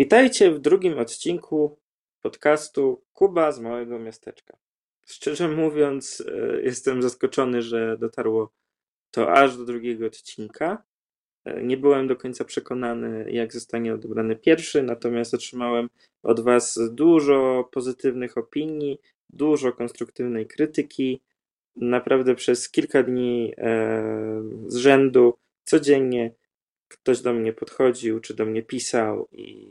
Witajcie w drugim odcinku podcastu Kuba z Małego Miasteczka. Szczerze mówiąc, e, jestem zaskoczony, że dotarło to aż do drugiego odcinka. E, nie byłem do końca przekonany, jak zostanie odebrany pierwszy, natomiast otrzymałem od Was dużo pozytywnych opinii, dużo konstruktywnej krytyki. Naprawdę przez kilka dni e, z rzędu, codziennie ktoś do mnie podchodził, czy do mnie pisał i,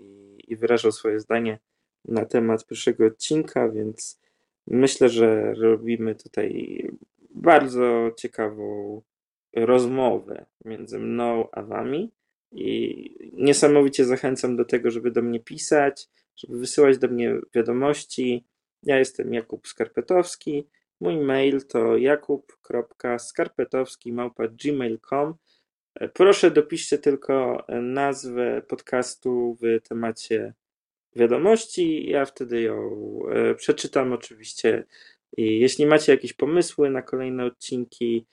i wyrażał swoje zdanie na temat pierwszego odcinka, więc myślę, że robimy tutaj bardzo ciekawą rozmowę między mną a wami. I niesamowicie zachęcam do tego, żeby do mnie pisać, żeby wysyłać do mnie wiadomości. Ja jestem Jakub Skarpetowski. Mój mail to jakub.skarpetowski.gmail.com Proszę dopiszcie tylko nazwę podcastu w temacie wiadomości. Ja wtedy ją e, przeczytam oczywiście. I jeśli macie jakieś pomysły na kolejne odcinki,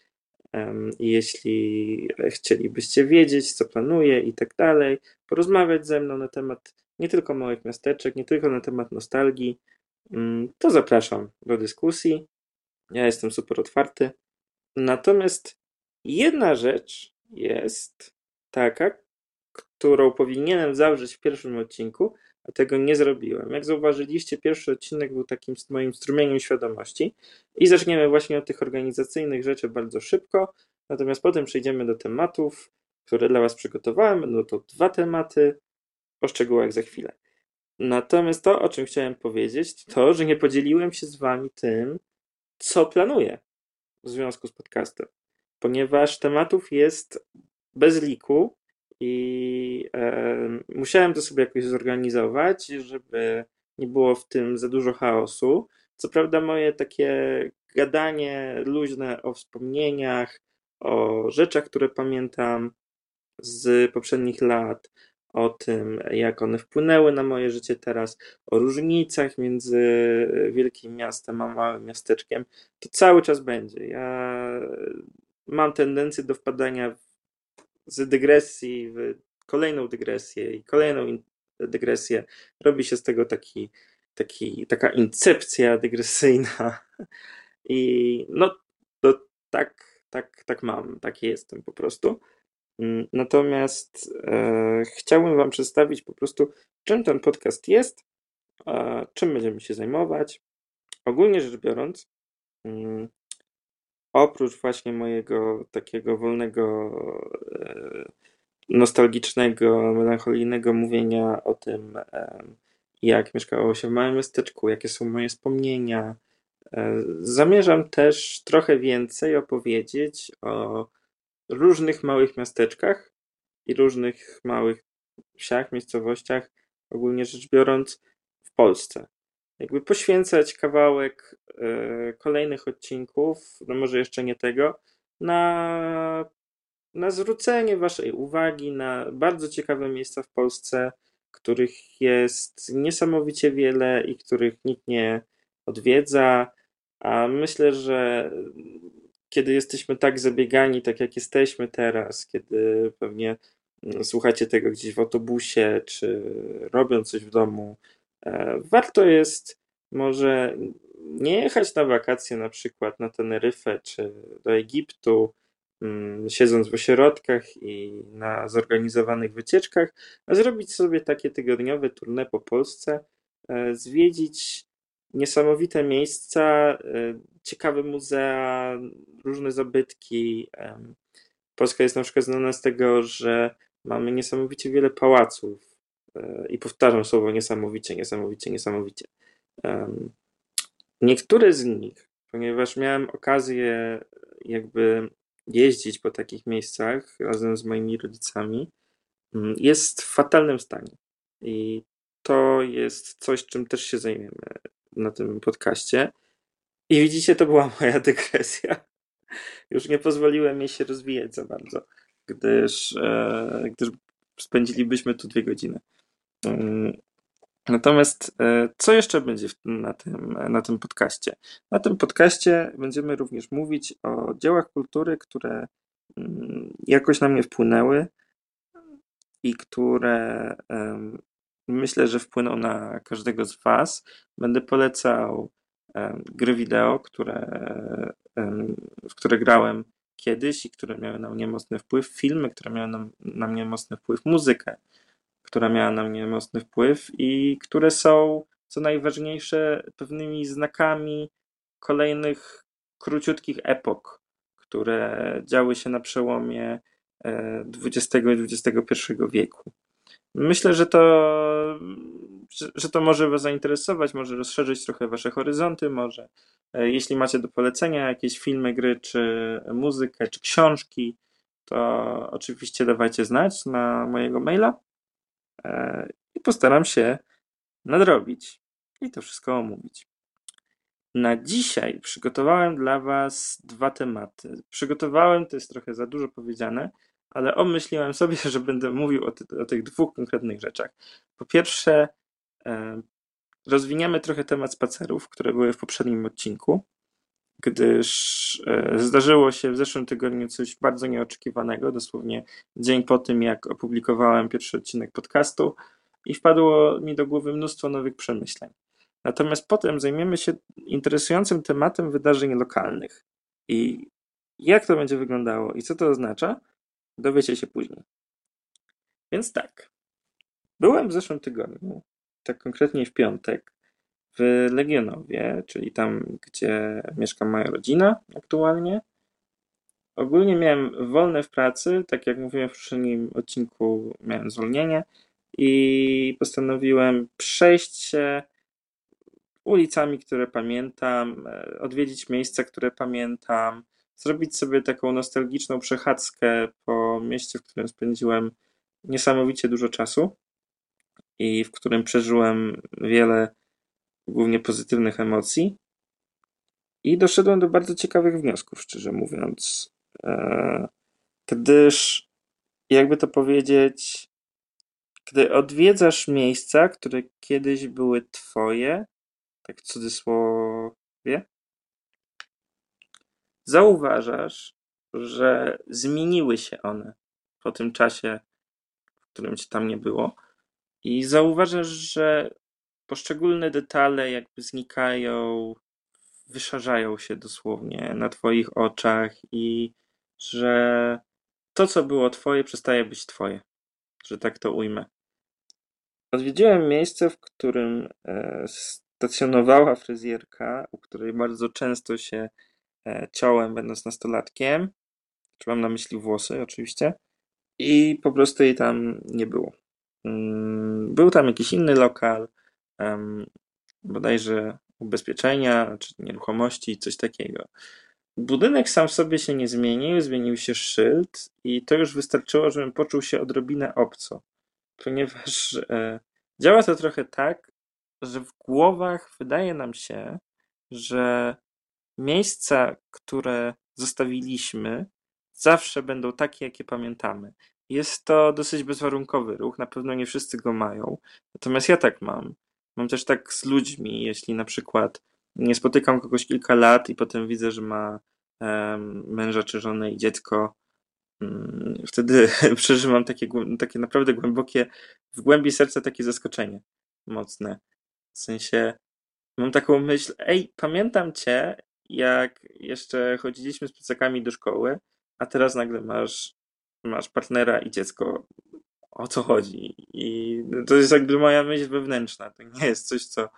jeśli chcielibyście wiedzieć, co planuję i tak dalej, porozmawiać ze mną na temat nie tylko małych miasteczek, nie tylko na temat nostalgii, mm, to zapraszam do dyskusji. Ja jestem super otwarty. Natomiast jedna rzecz jest taka, którą powinienem zawrzeć w pierwszym odcinku, a tego nie zrobiłem. Jak zauważyliście, pierwszy odcinek był takim moim strumieniem świadomości i zaczniemy właśnie od tych organizacyjnych rzeczy bardzo szybko, natomiast potem przejdziemy do tematów, które dla Was przygotowałem. Będą to dwa tematy, o szczegółach za chwilę. Natomiast to, o czym chciałem powiedzieć, to to, że nie podzieliłem się z Wami tym, co planuję w związku z podcastem ponieważ tematów jest bez liku i e, musiałem to sobie jakoś zorganizować, żeby nie było w tym za dużo chaosu. Co prawda, moje takie gadanie luźne o wspomnieniach, o rzeczach, które pamiętam z poprzednich lat, o tym, jak one wpłynęły na moje życie teraz, o różnicach między wielkim miastem a małym miasteczkiem, to cały czas będzie. Ja mam tendencję do wpadania z dygresji w kolejną dygresję i kolejną dygresję. Robi się z tego taki, taki, taka incepcja dygresyjna. I no, to tak, tak, tak mam, taki jestem po prostu. Mm, natomiast e, chciałbym Wam przedstawić po prostu, czym ten podcast jest, e, czym będziemy się zajmować. Ogólnie rzecz biorąc, mm, oprócz właśnie mojego takiego wolnego, e, nostalgicznego, melancholijnego mówienia o tym, e, jak mieszkało się w małym miasteczku, jakie są moje wspomnienia, e, zamierzam też trochę więcej opowiedzieć o różnych małych miasteczkach i różnych małych wsiach, miejscowościach, ogólnie rzecz biorąc, w Polsce jakby poświęcać kawałek e, kolejnych odcinków, no może jeszcze nie tego, na, na zwrócenie Waszej uwagi na bardzo ciekawe miejsca w Polsce, których jest niesamowicie wiele i których nikt nie odwiedza. A myślę, że kiedy jesteśmy tak zabiegani, tak jak jesteśmy teraz, kiedy pewnie mm, słuchacie tego gdzieś w autobusie, czy robiąc coś w domu, warto jest może nie jechać na wakacje na przykład na Teneryfę czy do Egiptu, mm, siedząc w ośrodkach i na zorganizowanych wycieczkach, a zrobić sobie takie tygodniowe tournée po Polsce, e, zwiedzić niesamowite miejsca, e, ciekawe muzea, różne zabytki. Polska jest na przykład znana z tego, że mamy niesamowicie wiele pałaców, E, i powtarzam słowo niesamowicie, niesamowicie, niesamowicie. Niektóre z nich, ponieważ miałem okazję jakby jeździć po takich miejscach razem z moimi rodzicami, mm, jest w fatalnym stanie. I to jest coś, czym też się zajmiemy na tym podcaście. I widzicie, to była moja dygresja. Już nie pozwoliłem jej się rozwijać za bardzo, gdyż, e, gdyż spędzilibyśmy tu dwie godziny. Mm, natomiast e, co jeszcze będzie na tym, na tym podcaście? Na tym podcaście będziemy również mówić o dziełach kultury, które mm, jakoś na mnie wpłynęły i które myślę, że wpłyną na każdego z Was. Będę polecał gry wideo, które, w które grałem kiedyś i które miały na mnie mocny wpływ, filmy, które miały na, na mnie mocny wpływ, muzykę, która miała na mnie mocny wpływ i które są, co najważniejsze, pewnymi znakami kolejnych króciutkich epok, które działy się na przełomie XX e, i XXI wieku. Myślę, że to, że to może Was zainteresować, może rozszerzyć trochę Wasze horyzonty, może e, jeśli macie do polecenia jakieś filmy, gry, czy muzykę, czy książki, to oczywiście dawajcie znać na mojego maila i postaram się nadrobić i to wszystko omówić. Na dzisiaj przygotowałem dla Was dwa tematy. Przygotowałem, to jest trochę za dużo powiedziane, ale omyśliłem sobie, że będę mówił o, ty, o tych dwóch konkretnych rzeczach. Po pierwsze, e, rozwiniemy trochę temat spacerów, które były w poprzednim odcinku, gdyż e, zdarzyło się w zeszłym tygodniu coś bardzo nieoczekiwanego, dosłownie dzień po tym, jak opublikowałem pierwszy odcinek podcastu i wpadło mi do głowy mnóstwo nowych przemyśleń. Natomiast potem zajmiemy się interesującym tematem wydarzeń lokalnych i jak to będzie wyglądało i co to oznacza, Dowiecie się później. Więc tak. Byłem w zeszłym tygodniu, tak konkretnie w piątek, w Legionowie, czyli tam, gdzie mieszka moja rodzina aktualnie. Ogólnie miałem wolne w pracy, tak jak mówiłem w poprzednim odcinku, miałem zwolnienie i postanowiłem przejść się ulicami, które pamiętam, e, odwiedzić miejsca, które pamiętam, zrobić sobie taką nostalgiczną przechadzkę po mieście, w którym spędziłem niesamowicie dużo czasu i w którym przeżyłem wiele głównie pozytywnych emocji. I doszedłem do bardzo ciekawych wniosków, szczerze mówiąc. E, gdyż, jakby to powiedzieć, gdy odwiedzasz miejsca, które kiedyś były twoje, tak w cudzysłowie, zauważasz, że zmieniły się one po tym czasie, w którym cię tam nie było. I zauważasz, że poszczególne detale jakby znikają, wyszarzają się dosłownie na twoich oczach i że to, co było twoje, przestaje być twoje. Że tak to ujmę. Odwiedziłem miejsce, w którym e, stacjonowała fryzjerka, u której bardzo często się E, ciałem, będąc nastolatkiem. Czy mam na myśli włosy, oczywiście. I po prostu jej tam nie było. Mm, był tam jakiś inny lokal, bodajże ubezpieczenia, czy nieruchomości, coś takiego. Budynek sam w sobie się nie zmienił, zmienił się szyld i to już wystarczyło, żebym poczuł się odrobinę obco. Ponieważ e, działa to trochę tak, że w głowach wydaje nam się, że Miejsca, które zostawiliśmy, zawsze będą takie, jakie pamiętamy. Jest to dosyć bezwarunkowy ruch, na pewno nie wszyscy go mają. Natomiast ja tak mam. Mam też tak z ludźmi, jeśli na przykład nie spotykam kogoś kilka lat i potem widzę, że ma męża czy żonę i dziecko, um, wtedy przeżywam takie, takie naprawdę głębokie, w głębi serca takie zaskoczenie mocne. W sensie mam taką myśl, ej, pamiętam cię jak jeszcze chodziliśmy z plecakami do szkoły, a teraz nagle masz, masz partnera i dziecko. O co chodzi? I to jest jakby moja myśl wewnętrzna. To nie jest coś, co.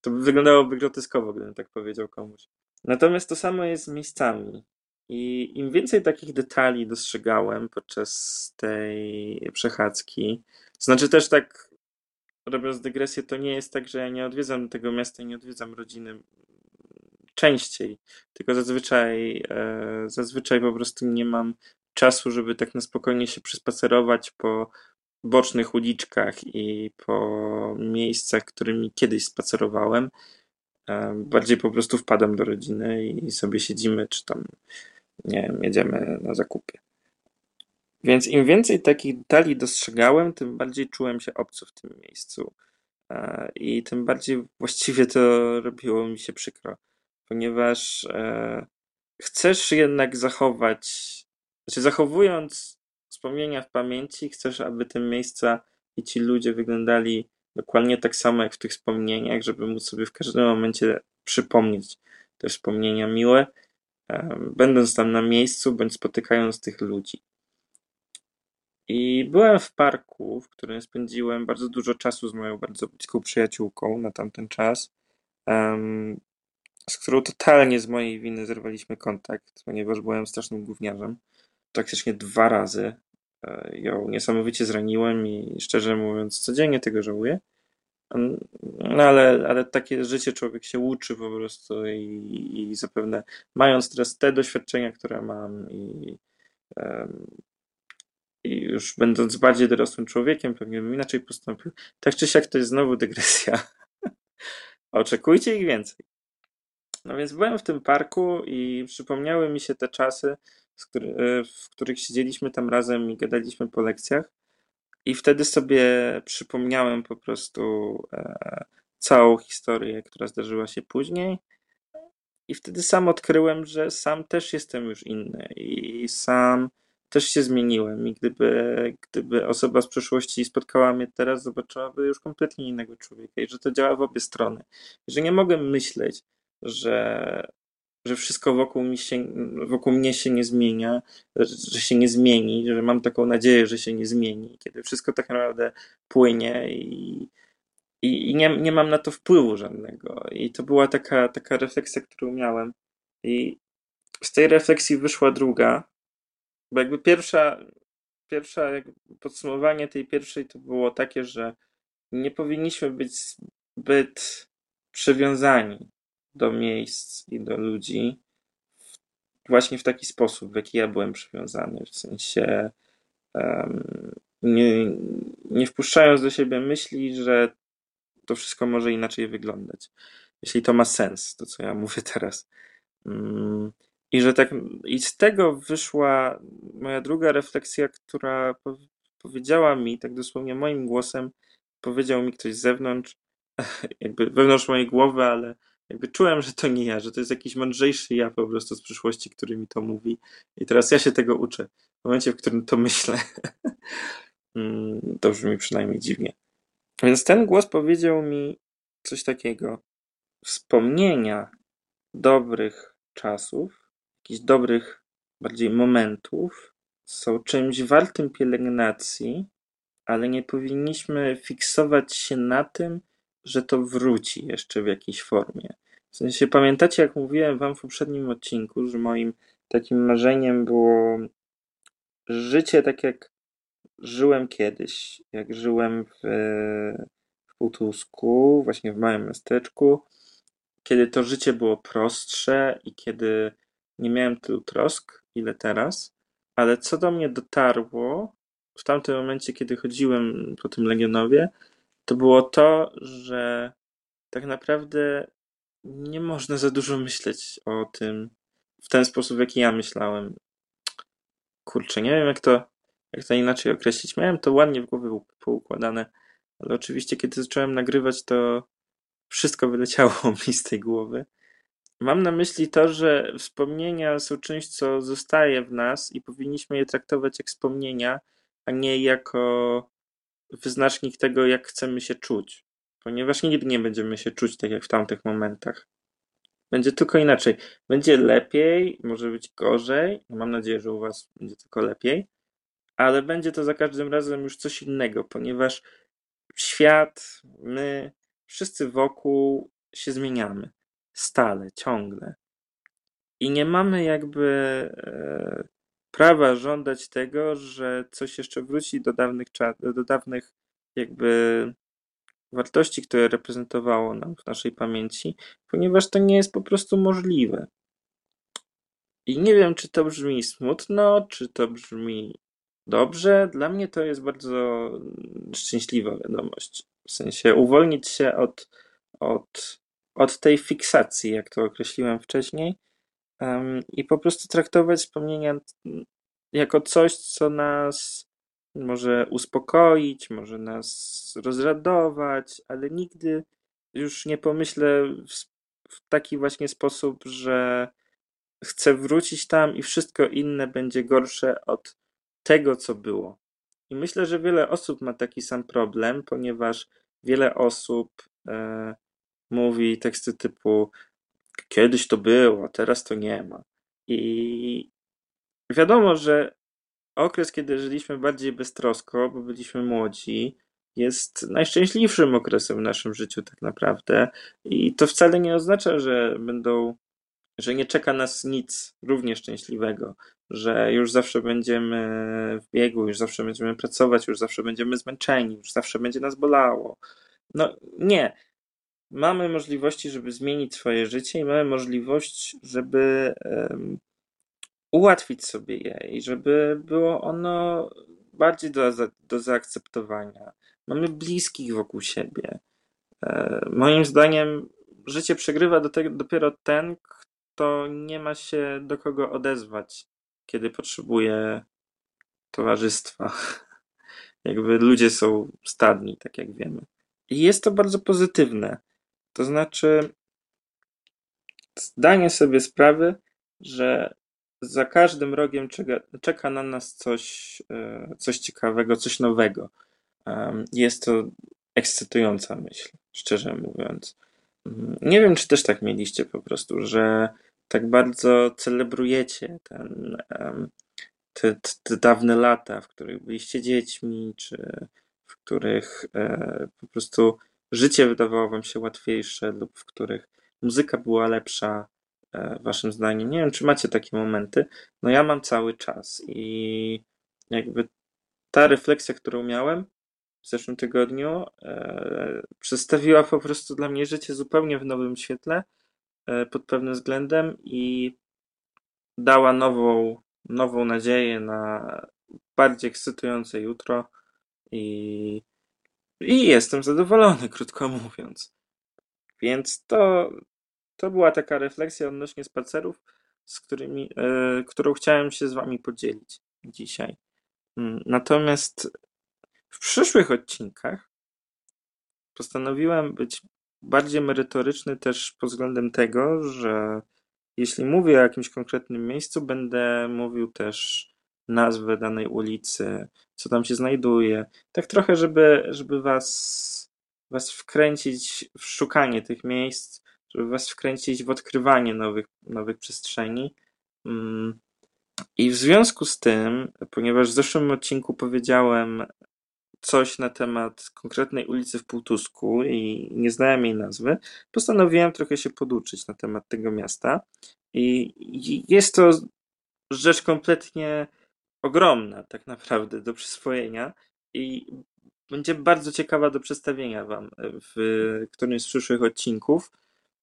To wyglądałoby groteskowo, gdybym tak powiedział komuś. Natomiast to samo jest z miejscami. I im więcej takich detali dostrzegałem podczas tej przechadzki, znaczy też tak, robiąc dygresję, to nie jest tak, że ja nie odwiedzam tego miasta i nie odwiedzam rodziny częściej, tylko zazwyczaj, e, zazwyczaj po prostu nie mam czasu, żeby tak na spokojnie się przespacerować po bocznych uliczkach i po miejscach, którymi kiedyś spacerowałem. Bardziej po prostu wpadam do rodziny i sobie siedzimy, czy tam, nie wiem, jedziemy na zakupy. Więc im więcej takich detali dostrzegałem, tym bardziej czułem się obco w tym miejscu. E, I tym bardziej właściwie to robiło mi się przykro ponieważ e, chcesz jednak zachować, znaczy zachowując wspomnienia w pamięci, chcesz, aby te miejsca i ci ludzie wyglądali dokładnie tak samo jak w tych wspomnieniach, żeby móc sobie w każdym momencie przypomnieć te wspomnienia miłe, będąc tam na miejscu bądź spotykając tych ludzi. I byłem w parku, w którym spędziłem bardzo dużo czasu z moją bardzo bliską przyjaciółką na tamten czas, z którą totalnie z mojej winy zerwaliśmy kontakt, ponieważ byłem strasznym gówniarzem. Praktycznie dwa razy ją niesamowicie zraniłem i szczerze mówiąc codziennie tego żałuję. No ale, ale takie życie człowiek się uczy po prostu i, i zapewne mając teraz te doświadczenia, które mam i, i już będąc bardziej dorosłym człowiekiem, pewnie bym inaczej postąpił. Tak czy siak to jest znowu dygresja. Oczekujcie ich więcej. No więc byłem w tym parku i przypomniały mi się te czasy, w których siedzieliśmy tam razem i gadaliśmy po lekcjach. I wtedy sobie przypomniałem po prostu e, całą historię, która zdarzyła się później. I wtedy sam odkryłem, że sam też jestem już inny i sam też się zmieniłem. I gdyby, gdyby osoba z przeszłości spotkała mnie teraz, zobaczyłaby już kompletnie innego człowieka i że to działa w obie strony. I że nie mogę myśleć, że że wszystko wokół, mi się, wokół mnie się nie zmienia, że się nie zmieni, że mam taką nadzieję, że się nie zmieni, kiedy wszystko tak naprawdę płynie i, i, i nie, nie mam na to wpływu żadnego. I to była taka, taka refleksja, którą miałem. I z tej refleksji wyszła druga, bo jakby pierwsza, pierwsza jakby podsumowanie tej pierwszej to było takie, że nie powinniśmy być zbyt przywiązani do miejsc i do ludzi właśnie w taki sposób, w jaki ja byłem przywiązany. W sensie um, nie, nie wpuszczając do siebie myśli, że to wszystko może inaczej wyglądać. Jeśli to ma sens, to co ja mówię teraz. Um, I że tak, i z tego wyszła moja druga refleksja, która po, powiedziała mi, tak dosłownie moim głosem, powiedział mi ktoś z zewnątrz, jakby wewnątrz mojej głowy, ale jakby czułem, że to nie ja, że to jest jakiś mądrzejszy ja po prostu z przyszłości, który mi to mówi. I teraz ja się tego uczę. W momencie, w którym to myślę, mm, to brzmi przynajmniej dziwnie. Więc ten głos powiedział mi coś takiego. Wspomnienia dobrych czasów, jakichś dobrych bardziej momentów są czymś wartym pielęgnacji, ale nie powinniśmy fiksować się na tym, że to wróci jeszcze w jakiejś formie. W sensie pamiętacie, jak mówiłem wam w poprzednim odcinku, że moim takim marzeniem było życie tak jak żyłem kiedyś, jak żyłem w, w Półtusku, właśnie w małym miasteczku, kiedy to życie było prostsze i kiedy nie miałem tylu trosk, ile teraz, ale co do mnie dotarło w tamtym momencie, kiedy chodziłem po tym Legionowie, to było to, że tak naprawdę nie można za dużo myśleć o tym w ten sposób, w jaki ja myślałem. Kurczę, nie wiem jak to, jak to inaczej określić. Miałem to ładnie w głowie poukładane, ale oczywiście kiedy zacząłem nagrywać, to wszystko wyleciało mi z tej głowy. Mam na myśli to, że wspomnienia są czymś, co zostaje w nas i powinniśmy je traktować jak wspomnienia, a nie jako wyznacznik tego, jak chcemy się czuć, ponieważ nigdy nie będziemy się czuć tak jak w tamtych momentach. Będzie tylko inaczej. Będzie lepiej, może być gorzej. Mam nadzieję, że u Was będzie tylko lepiej, ale będzie to za każdym razem już coś innego, ponieważ świat, my, wszyscy wokół się zmieniamy. Stale, ciągle. I nie mamy jakby e, prawa żądać tego, że coś jeszcze wróci do dawnych, do dawnych jakby wartości, które reprezentowało nam w naszej pamięci, ponieważ to nie jest po prostu możliwe. I nie wiem, czy to brzmi smutno, czy to brzmi dobrze. Dla mnie to jest bardzo szczęśliwa wiadomość. W sensie uwolnić się od, od, od tej fiksacji, jak to określiłem wcześniej, i po prostu traktować wspomnienia jako coś, co nas może uspokoić, może nas rozradować, ale nigdy już nie pomyślę w, taki właśnie sposób, że chcę wrócić tam i wszystko inne będzie gorsze od tego, co było. I myślę, że wiele osób ma taki sam problem, ponieważ wiele osób e, mówi teksty typu kiedyś to było, teraz to nie ma. I wiadomo, że okres, kiedy żyliśmy bardziej beztrosko, bo byliśmy młodzi, jest najszczęśliwszym okresem w naszym życiu tak naprawdę. I to wcale nie oznacza, że będą, że nie czeka nas nic równie szczęśliwego, że już zawsze będziemy w biegu, już zawsze będziemy pracować, już zawsze będziemy zmęczeni, już zawsze będzie nas bolało. No nie. Mamy możliwości, żeby zmienić swoje życie i mamy możliwość, żeby um, ułatwić sobie je i żeby było ono bardziej do, do zaakceptowania. Mamy bliskich wokół siebie. E, moim zdaniem życie przegrywa do tego dopiero ten, kto nie ma się do kogo odezwać, kiedy potrzebuje towarzystwa. Jakby ludzie są stadni, tak jak wiemy. I jest to bardzo pozytywne. To znaczy, zdanie sobie sprawy, że za każdym rogiem czeka, czeka na nas coś, e, coś ciekawego, coś nowego. Jest to ekscytująca myśl, szczerze mówiąc. Mm, nie wiem, czy też tak mieliście po prostu, że tak bardzo celebrujecie ten, te, te dawne lata, w których byliście dziećmi, czy w których e, po prostu życie wydawało wam się łatwiejsze lub w których muzyka była lepsza, e, waszym zdaniem. Nie wiem, czy macie takie momenty. No ja mam cały czas i jakby ta refleksja, którą miałem w zeszłym tygodniu, e, przedstawiła po prostu dla mnie życie zupełnie w nowym świetle e, pod pewnym względem i dała nową, nową nadzieję na bardziej ekscytujące jutro i, i jestem zadowolony, krótko mówiąc. Więc to, to była taka refleksja odnośnie spacerów, z którymi, e, którą chciałem się z wami podzielić dzisiaj. Mm, natomiast w przyszłych odcinkach postanowiłem być bardziej merytoryczny też pod względem tego, że jeśli mówię o jakimś konkretnym miejscu, będę mówił też nazwę danej ulicy, co tam się znajduje. Tak trochę, żeby, żeby was, was wkręcić w szukanie tych miejsc, żeby was wkręcić w odkrywanie nowych, nowych przestrzeni. Mm. I w związku z tym, ponieważ w zeszłym odcinku powiedziałem coś na temat konkretnej ulicy w Półtusku i nie znałem jej nazwy, postanowiłem trochę się poduczyć na temat tego miasta. I jest to rzecz kompletnie ogromna, tak naprawdę, do przyswojenia i będzie bardzo ciekawa do przedstawienia Wam w którymś z przyszłych odcinków,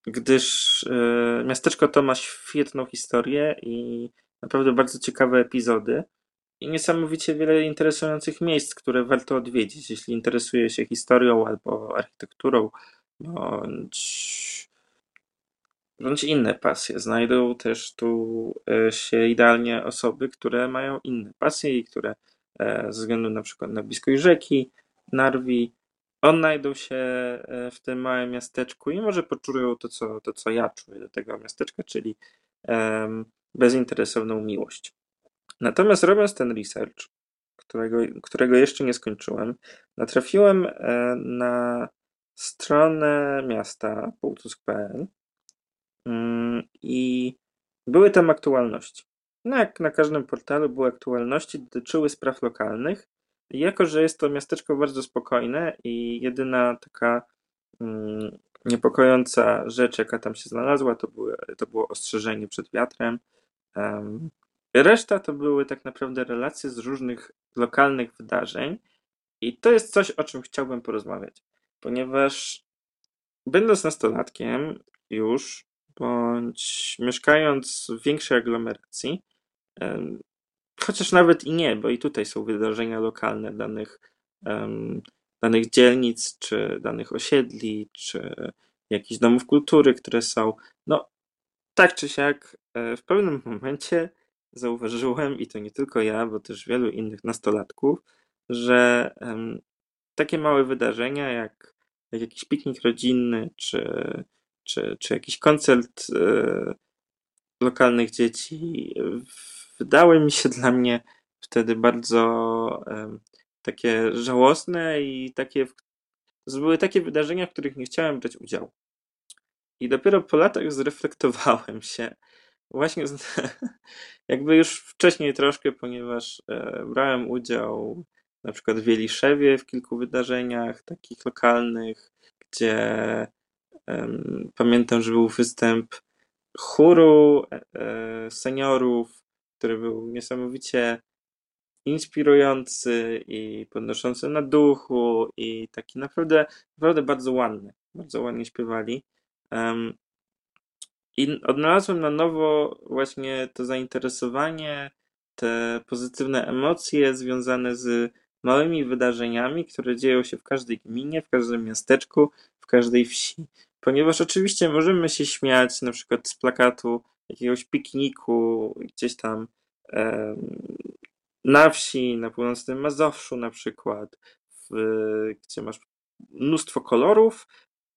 gdyż e, miasteczko to ma świetną historię i naprawdę bardzo ciekawe epizody i niesamowicie wiele interesujących miejsc, które warto odwiedzić, jeśli interesuje się historią albo architekturą, bądź, bądź inne pasje. Znajdą też tu e, się idealnie osoby, które mają inne pasje i które e, ze względu na przykład na bliskość rzeki, Narwi, odnajdą się e, w tym małym miasteczku i może poczują to, co, to, co ja czuję do tego miasteczka, czyli bezinteresowną miłość. Natomiast robiąc ten research, którego, którego jeszcze nie skończyłem, natrafiłem na stronę miasta półtusk.pl i były tam aktualności. No jak na każdym portalu były aktualności, dotyczyły spraw lokalnych. Jako, że jest to miasteczko bardzo spokojne i jedyna taka mm, niepokojąca rzecz, jaka tam się znalazła, to, były, to było ostrzeżenie przed wiatrem. Reszta to były tak naprawdę relacje z różnych lokalnych wydarzeń i to jest coś, o czym chciałbym porozmawiać, ponieważ będąc nastolatkiem już, bądź mieszkając w większej aglomeracji, chociaż nawet i nie, bo i tutaj są wydarzenia lokalne danych, danych dzielnic, czy danych osiedli, czy jakichś domów kultury, które są, no tak czy siak, e, w pewnym momencie zauważyłem, i to nie tylko ja, bo też wielu innych nastolatków, że takie małe wydarzenia jak, jak jakiś piknik rodzinny, czy, czy, czy jakiś koncert e, lokalnych dzieci, wydały mi się dla mnie wtedy bardzo takie żałosne i takie, to były takie wydarzenia, w których nie chciałem brać udziału. I dopiero po latach zreflektowałem się, właśnie jakby już wcześniej troszkę, ponieważ e, brałem udział na przykład w Wieliszewie w kilku wydarzeniach takich lokalnych, gdzie pamiętam, że był występ chóru e, e, seniorów, który był niesamowicie inspirujący i podnoszący na duchu i taki naprawdę, naprawdę bardzo ładny. Bardzo ładnie śpiewali. I odnalazłem na nowo właśnie to zainteresowanie, te pozytywne emocje związane z małymi wydarzeniami, które dzieją się w każdej gminie, w każdym miasteczku, w każdej wsi. Ponieważ oczywiście możemy się śmiać na przykład z plakatu jakiegoś pikniku gdzieś tam na wsi, na północnym Mazowszu na przykład, w, gdzie masz mnóstwo kolorów,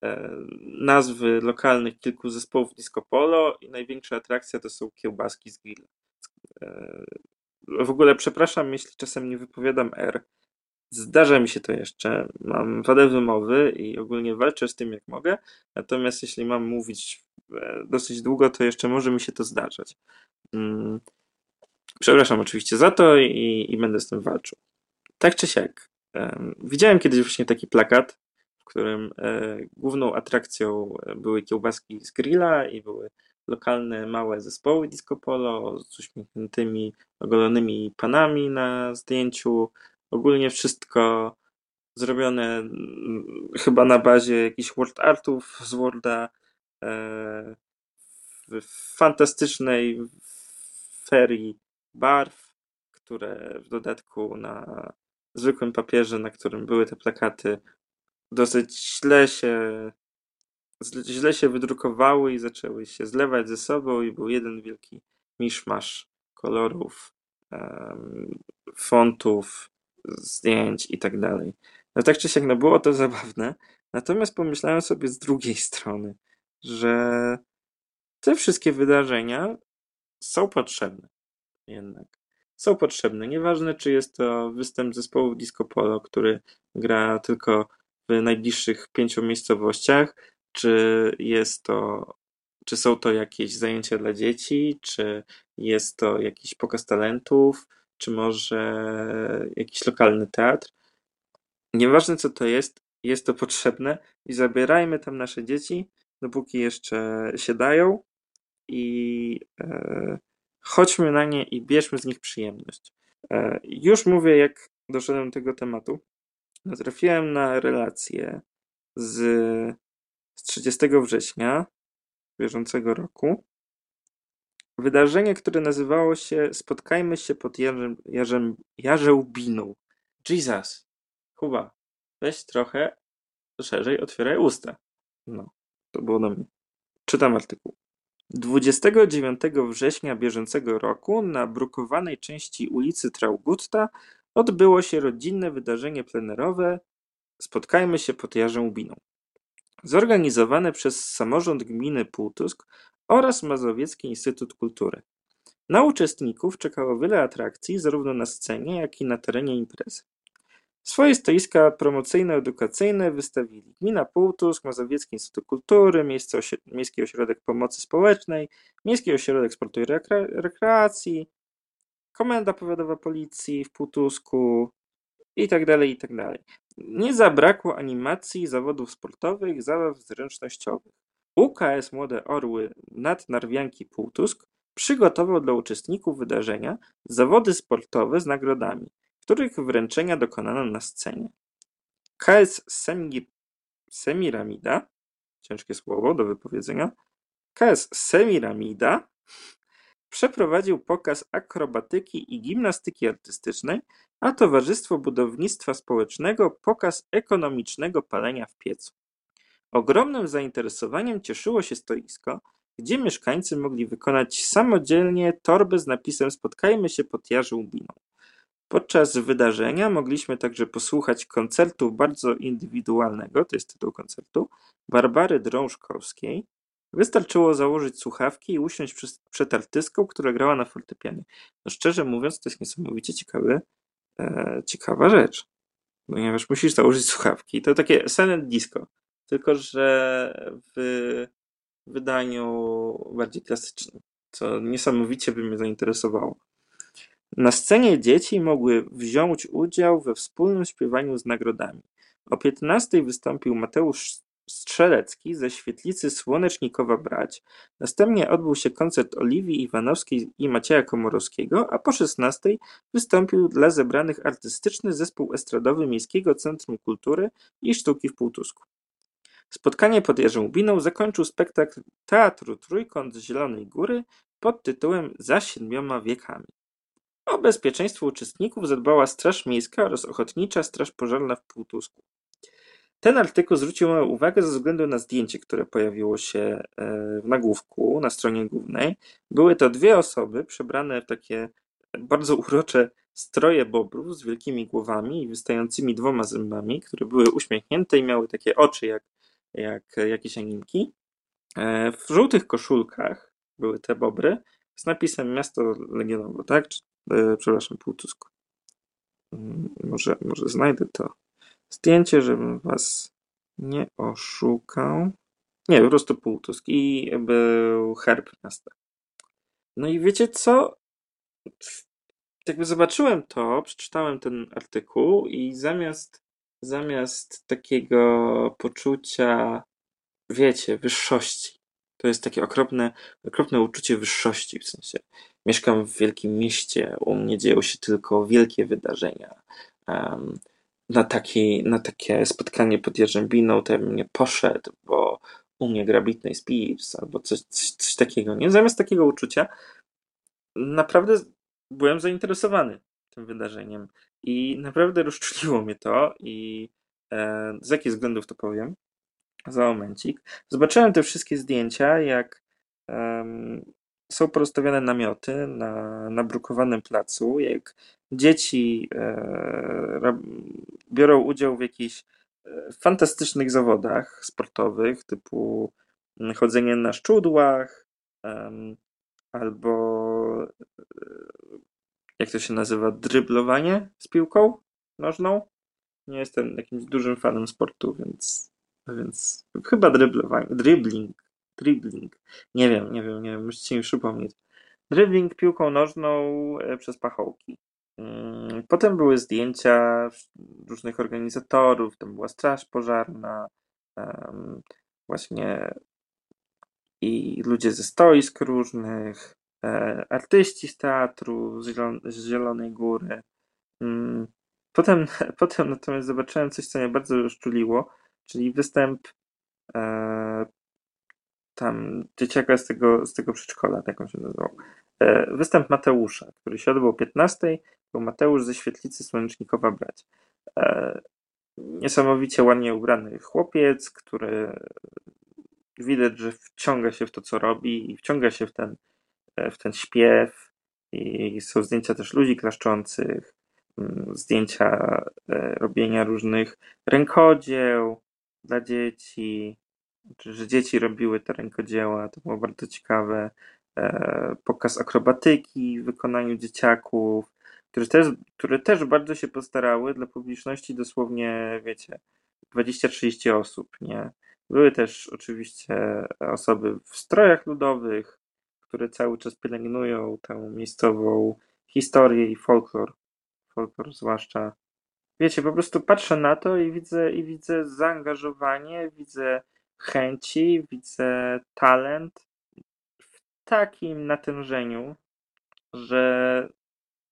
e, nazwy lokalnych kilku zespołów disco polo i największa atrakcja to są kiełbaski z grilla. E, w ogóle przepraszam, jeśli czasem nie wypowiadam R. Zdarza mi się to jeszcze. Mam wadę wymowy i ogólnie walczę z tym jak mogę. Natomiast jeśli mam mówić e, dosyć długo, to jeszcze może mi się to zdarzać. Mm. Przepraszam oczywiście za to i, i będę z tym walczył. Tak czy siak. Widziałem kiedyś właśnie taki plakat, w którym e, główną atrakcją były kiełbaski z grilla i były lokalne małe zespoły disco polo z uśmiechniętymi, ogolonymi panami na zdjęciu. Ogólnie wszystko zrobione mm, chyba na bazie jakichś world artów z Worda e, w fantastycznej ferii barw, które w dodatku na zwykłym papierze, na którym były te plakaty, dosyć źle się źle się wydrukowały i zaczęły się zlewać ze sobą i był jeden wielki miszmasz kolorów, fontów, zdjęć i tak dalej. No tak czy siak, no było to zabawne, natomiast pomyślałem sobie z drugiej strony, że te wszystkie wydarzenia są potrzebne jednak. Są potrzebne. Nieważne, czy jest to występ zespołu Disco Polo, który gra tylko w najbliższych pięciu miejscowościach, czy jest to, czy są to jakieś zajęcia dla dzieci, czy jest to jakiś pokaz talentów, czy może jakiś lokalny teatr. Nieważne co to jest, jest to potrzebne i zabierajmy tam nasze dzieci, dopóki jeszcze się dają i e, chodźmy na nie i bierzmy z nich przyjemność. E, już mówię, jak doszedłem do tego tematu. Natrafiłem na relację z, z 30 września bieżącego roku. Wydarzenie, które nazywało się Spotkajmy się pod Jarzełbiną. Jesus! Kuba, weź trochę szerzej, otwieraj usta. No, to było do mnie. Czytam artykuł. 29 września bieżącego roku na brukowanej części ulicy Traugutta odbyło się rodzinne wydarzenie plenerowe Spotkajmy się pod Jarzębiną, zorganizowane przez samorząd gminy Półtusk oraz Mazowiecki Instytut Kultury. Na uczestników czekało wiele atrakcji zarówno na scenie, jak i na terenie imprezy. Swoje stoiska promocyjno-edukacyjne wystawili Gmina Półtusk, Mazowiecki Instytut Kultury, Miejski Ośrodek Pomocy Społecznej, Miejski Ośrodek Sportu i Rekreacji, Komenda Powiatowa Policji w Półtusku itd., tak itd. Tak Nie zabrakło animacji, zawodów sportowych, zabaw zręcznościowych. UKS Młode Orły Nadnarwianki Półtusk przygotował dla uczestników wydarzenia zawody sportowe z nagrodami których wręczenia dokonano na scenie. KS Semiramida, ciężkie słowo do wypowiedzenia, KS Semiramida przeprowadził pokaz akrobatyki i gimnastyki artystycznej, a Towarzystwo Budownictwa Społecznego pokaz ekonomicznego palenia w piecu. Ogromnym zainteresowaniem cieszyło się stoisko, gdzie mieszkańcy mogli wykonać samodzielnie torbę z napisem Spotkajmy się pod Jarzyłbiną. Podczas wydarzenia mogliśmy także posłuchać koncertu bardzo indywidualnego, to jest tytuł koncertu, Barbary Drążkowskiej. Wystarczyło założyć słuchawki i usiąść przed artystką, która grała na fortepianie. No szczerze mówiąc, to jest niesamowicie ciekawy, e, ciekawa rzecz. ponieważ musisz założyć słuchawki. To takie silent disco, tylko że w wydaniu bardziej klasycznym, co niesamowicie by mnie zainteresowało. Na scenie dzieci mogły wziąć udział we wspólnym śpiewaniu z nagrodami. O 15 wystąpił Mateusz Strzelecki ze świetlicy Słonecznikowa Brać. Następnie odbył się koncert Oliwii Iwanowskiej i Macieja Komorowskiego, a po 16 wystąpił dla zebranych artystyczny zespół estradowy Miejskiego Centrum Kultury i Sztuki w Półtusku. Spotkanie pod Jarzyłbiną zakończył spektakl Teatru Trójkąt z Zielonej Góry pod tytułem Za siedmioma wiekami. O bezpieczeństwo uczestników zadbała Straż Miejska oraz Ochotnicza Straż Pożarna w Półtusku. Ten artykuł zwrócił moją uwagę ze względu na zdjęcie, które pojawiło się e, w nagłówku na stronie głównej. Były to dwie osoby przebrane w takie bardzo urocze stroje bobrów z wielkimi głowami i wystającymi dwoma zębami, które były uśmiechnięte i miały takie oczy jak, jak jakieś animki. E, w żółtych koszulkach były te bobry z napisem Miasto Legionowo, tak? E, przepraszam, Półtusku. Mm, może, może znajdę to zdjęcie, żebym was nie oszukał. Nie, po prostu Półtusk i był herb miasta. No i wiecie co? Jakby zobaczyłem to, przeczytałem ten artykuł i zamiast, zamiast takiego poczucia, wiecie, wyższości, to jest takie okropne, okropne uczucie wyższości, w sensie mieszkam w wielkim mieście, u mnie dzieją się tylko wielkie wydarzenia. Um, na, taki, na takie spotkanie pod Jarzębiną to ja bym nie poszedł, bo u mnie gra Britney Spears albo coś, coś, coś takiego. Nie? Zamiast takiego uczucia naprawdę byłem zainteresowany tym wydarzeniem i naprawdę rozczuliło mnie to i e, z jakich względów to powiem za momencik. Zobaczyłem te wszystkie zdjęcia, jak są porozstawiane namioty na nabrukowanym placu, jak dzieci e, biorą udział w jakichś e, fantastycznych zawodach sportowych, typu chodzenie na szczudłach, albo e, jak to się nazywa, dryblowanie z piłką nożną. Nie jestem jakimś dużym fanem sportu, więc, więc chyba dryblowanie, dribbling, dribbling. Nie wiem, nie wiem, nie wiem, musicie mi przypomnieć. Dribbling piłką nożną przez pachołki. Mm, potem były zdjęcia różnych organizatorów, tam była straż pożarna, właśnie i ludzie ze stoisk różnych, e, artyści z teatru z Zielonej Góry. Mm, potem, potem natomiast zobaczyłem coś, co mnie bardzo rozczuliło, czyli występ e, tam dzieciaka z tego, z tego przedszkola, jak on się nazywał. E, występ Mateusza, który się odbył o 15, był Mateusz ze świetlicy Słonecznikowa Brać. E, niesamowicie ładnie ubrany chłopiec, który widać, że wciąga się w to, co robi i wciąga się w ten, e, w ten śpiew. I są zdjęcia też ludzi klaszczących, mm, zdjęcia robienia różnych rękodzieł dla dzieci, że dzieci robiły te rękodzieła, to było bardzo ciekawe. E, pokaz akrobatyki w wykonaniu dzieciaków, które też, które też bardzo się postarały dla publiczności dosłownie, wiecie, 20-30 osób, nie? Były też oczywiście osoby w strojach ludowych, które cały czas pielęgnują tę miejscową historię i folklor. Folklor zwłaszcza. Wiecie, po prostu patrzę na to i widzę, i widzę zaangażowanie, widzę chęci, widzę talent w takim natężeniu, że,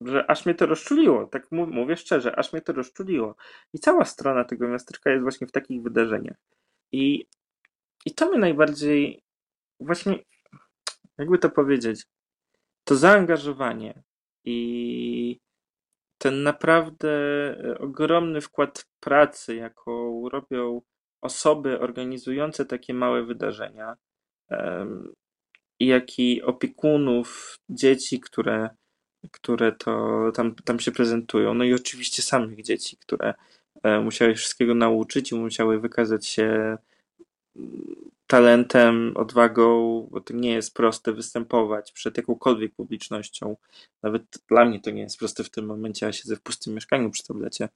że aż mnie to rozczuliło. Tak mówię szczerze, aż mnie to rozczuliło. I cała strona tego miasteczka jest właśnie w takich wydarzeniach. I, i to mnie najbardziej właśnie, jakby to powiedzieć, to zaangażowanie i ten naprawdę ogromny wkład pracy, jaką robią osoby organizujące takie małe wydarzenia, jak i opiekunów dzieci, które, które to tam, tam się prezentują. No i oczywiście samych dzieci, które e, musiały wszystkiego nauczyć i musiały wykazać się talentem, odwagą, bo to nie jest proste występować przed jakąkolwiek publicznością. Nawet dla mnie to nie jest proste w tym momencie, ja siedzę w pustym mieszkaniu przy tablecie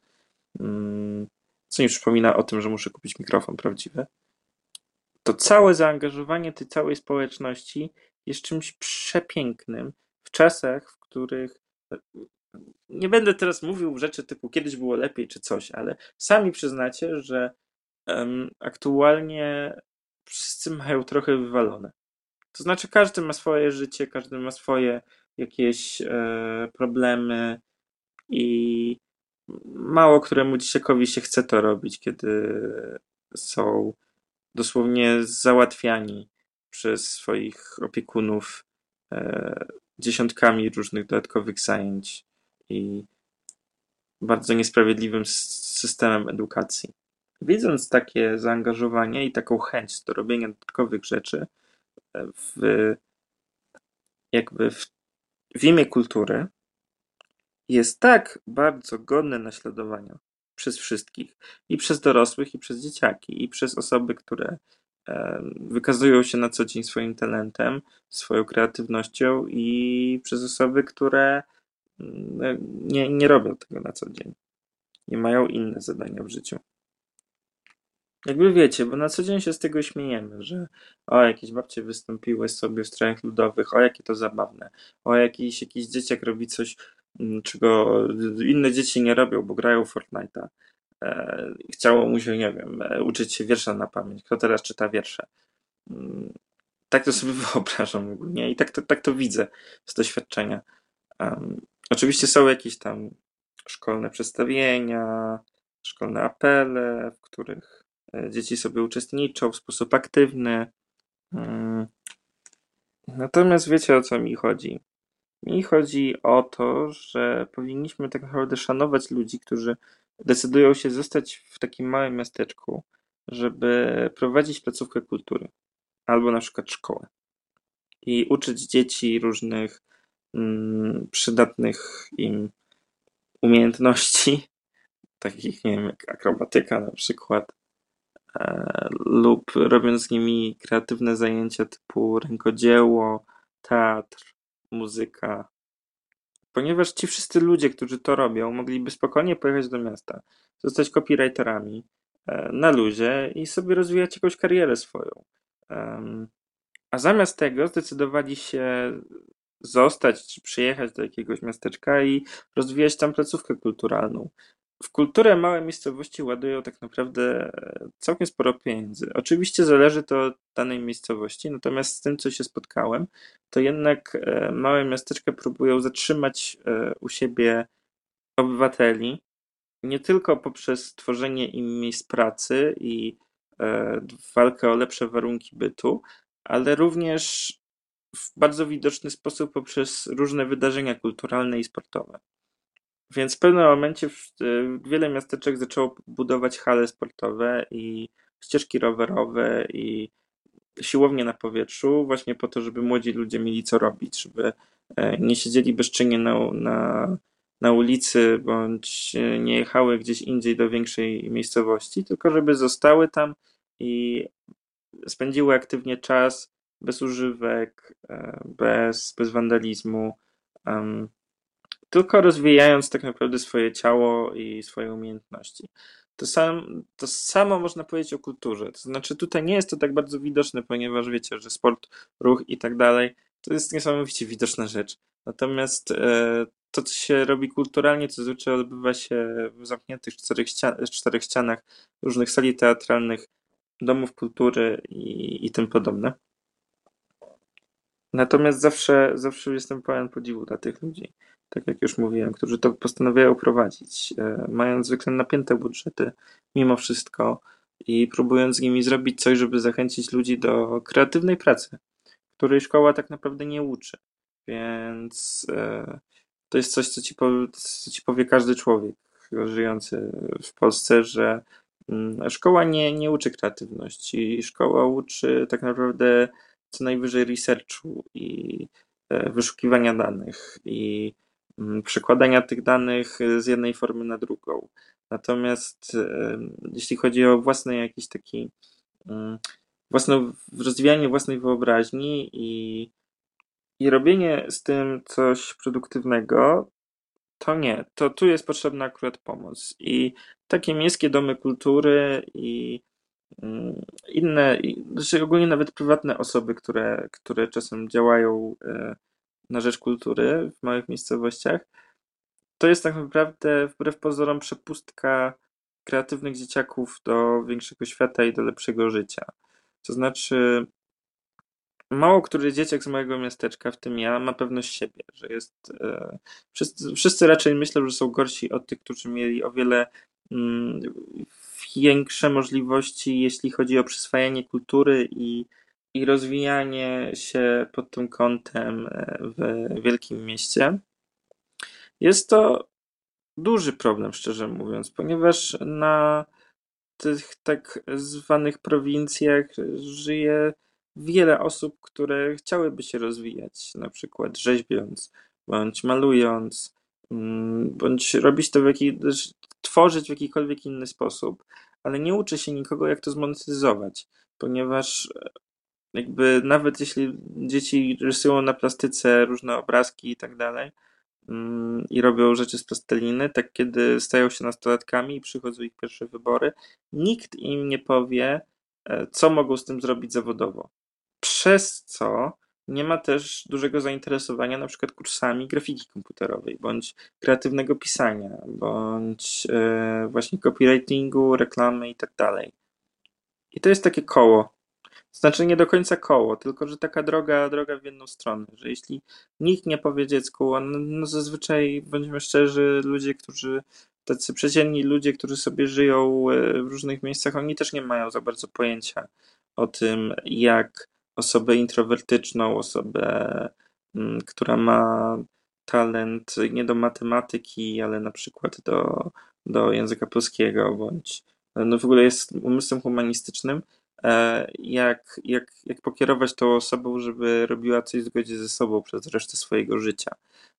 mm, co mi przypomina o tym, że muszę kupić mikrofon prawdziwy, to całe zaangażowanie tej całej społeczności jest czymś przepięknym w czasach, w których nie będę teraz mówił rzeczy typu kiedyś było lepiej czy coś, ale sami przyznacie, że aktualnie wszyscy mają trochę wywalone. To znaczy, każdy ma swoje życie, każdy ma swoje jakieś e, problemy i mało któremu dzieciakowi się chce to robić, kiedy są dosłownie załatwiani przez swoich opiekunów e, dziesiątkami różnych dodatkowych zajęć i bardzo niesprawiedliwym systemem edukacji. Widząc takie zaangażowanie i taką chęć do robienia dodatkowych rzeczy e, w, jakby w, w imię kultury, jest tak bardzo godne naśladowania przez wszystkich, i przez dorosłych, i przez dzieciaki, i przez osoby, które wykazują się na co dzień swoim talentem, swoją kreatywnością, i przez osoby, które mm, nie, nie robią tego na co dzień. Nie mają inne zadania w życiu. Jakby wiecie, bo na co dzień się z tego śmiejemy, że o, jakieś babcie wystąpiły sobie w strojach ludowych, o, jakie to zabawne, o, jakiś, jakiś dzieciak robi coś, mm, czego inne dzieci nie robią, bo grają Fortnite'a. E, chciało mu się, nie wiem, e, uczyć się wiersza na pamięć. Kto teraz czyta wiersze? Mm, tak to sobie wyobrażam ogólnie i tak to, tak to widzę z doświadczenia. Um, oczywiście są jakieś tam szkolne przedstawienia, szkolne apele, w których dzieci sobie uczestniczą w sposób aktywny. Um, natomiast wiecie o co mi chodzi. Mi chodzi o to, że powinniśmy tak naprawdę szanować ludzi, którzy decydują się zostać w takim małym miasteczku, żeby prowadzić placówkę kultury albo na przykład szkołę i uczyć dzieci różnych mm, przydatnych im umiejętności, takich, nie wiem, jak akrobatyka na przykład, e, lub robiąc z nimi kreatywne zajęcia typu rękodzieło, teatr, muzyka, ponieważ ci wszyscy ludzie, którzy to robią, mogliby spokojnie pojechać do miasta, zostać copywriterami e, na luzie i sobie rozwijać jakąś karierę swoją. A zamiast tego zdecydowali się zostać czy przyjechać do jakiegoś miasteczka i rozwijać tam placówkę kulturalną w kulturę małe miejscowości ładują tak naprawdę e, całkiem sporo pieniędzy. Oczywiście zależy to od danej miejscowości, natomiast z tym, co się spotkałem, to jednak e, małe miasteczka próbują zatrzymać e, u siebie obywateli, nie tylko poprzez tworzenie im miejsc pracy i walkę o lepsze warunki bytu, ale również w bardzo widoczny sposób poprzez różne wydarzenia kulturalne i sportowe. Więc w pewnym momencie wiele miasteczek zaczęło budować hale sportowe i ścieżki rowerowe i siłownie na powietrzu, właśnie po to, żeby młodzi ludzie mieli co robić, żeby e, nie siedzieli bezczynnie na, na, na ulicy bądź nie jechały gdzieś indziej do większej miejscowości, tylko żeby zostały tam i spędziły aktywnie czas bez używek, e, bez, bez wandalizmu tylko rozwijając tak naprawdę swoje ciało i swoje umiejętności. To, sam, to samo można powiedzieć o kulturze. To znaczy, tutaj nie jest to tak bardzo widoczne, ponieważ wiecie, że sport, ruch i tak dalej to jest niesamowicie widoczna rzecz. Natomiast e, to, co się robi kulturalnie, to zazwyczaj odbywa się w zamkniętych czterech, ścian czterech ścianach różnych sali teatralnych, domów kultury i, i tym podobne. Natomiast zawsze, zawsze jestem pełen podziwu dla tych ludzi tak jak już mówiłem, którzy to postanawiają prowadzić, e, mając zwykle napięte budżety mimo wszystko i próbując z nimi zrobić coś, żeby zachęcić ludzi do kreatywnej pracy, której szkoła tak naprawdę nie uczy. Więc e, to jest coś, co ci, powie, co ci powie każdy człowiek żyjący w Polsce, że mm, szkoła nie, nie uczy kreatywności. Szkoła uczy tak naprawdę co najwyżej researchu i e, wyszukiwania danych i przekładania tych danych y, z jednej formy na drugą. Natomiast y, jeśli chodzi o własny jakiś taki mm, własne rozwijanie własnej wyobraźni i, i robienie z tym coś produktywnego, to nie. To tu jest potrzebna akurat pomoc. I takie miejskie domy kultury i mm, inne, znaczy ogólnie nawet prywatne osoby, które, które czasem działają e, na rzecz kultury w małych miejscowościach, to jest tak naprawdę wbrew pozorom przepustka kreatywnych dzieciaków do większego świata i do lepszego życia. To znaczy, mało który dzieciak z mojego miasteczka, w tym ja, ma pewność siebie, że jest. E, wszyscy, wszyscy raczej myślą, że są gorsi od tych, którzy mieli o wiele mm, większe możliwości, jeśli chodzi o przyswajanie kultury i, i rozwijanie się pod tym kątem e, w wielkim mieście. Jest to duży problem, szczerze mówiąc, ponieważ na tych tak zwanych prowincjach żyje wiele osób, które chciałyby się rozwijać, na przykład rzeźbiąc, bądź malując, mm, bądź robić to w jakiś, tworzyć w jakikolwiek inny sposób, ale nie uczy się nikogo, jak to zmonetyzować, ponieważ e, jakby nawet jeśli dzieci rysują na plastyce różne obrazki i tak dalej, mm, i robią rzeczy z plasteliny, tak kiedy stają się nastolatkami i przychodzą ich pierwsze wybory, nikt im nie powie, e, co mogą z tym zrobić zawodowo przez co nie ma też dużego zainteresowania na przykład kursami grafiki komputerowej, bądź kreatywnego pisania, bądź e, właśnie copywritingu, reklamy i tak dalej. I to jest takie koło. Znaczy nie do końca koło, tylko że taka droga, droga w jedną stronę, że jeśli nikt nie powie dziecku, no, no zazwyczaj, bądźmy szczerzy, ludzie, którzy, tacy przeciętni ludzie, którzy sobie żyją e, w różnych miejscach, oni też nie mają za bardzo pojęcia o tym, jak osobę introwertyczną, osobę, mm, która ma talent nie do matematyki, ale na przykład do, do języka polskiego, bądź no w ogóle jest umysłem humanistycznym, jak, jak, jak pokierować tą osobą, żeby robiła coś w zgodzie ze sobą przez resztę swojego życia.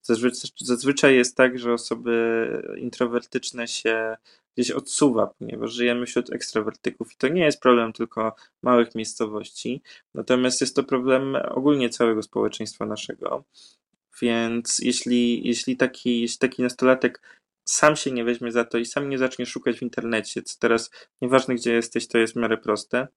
Zazwyczaj, zazwyczaj jest tak, że osoby introwertyczne się gdzieś odsuwa, ponieważ żyjemy wśród ekstrawertyków i to nie jest problem tylko małych miejscowości, natomiast jest to problem ogólnie całego społeczeństwa naszego. Więc jeśli, jeśli, taki, jeśli taki nastolatek sam się nie weźmie za to i sam nie zacznie szukać w internecie, co teraz nieważne gdzie jesteś, to jest w miarę proste,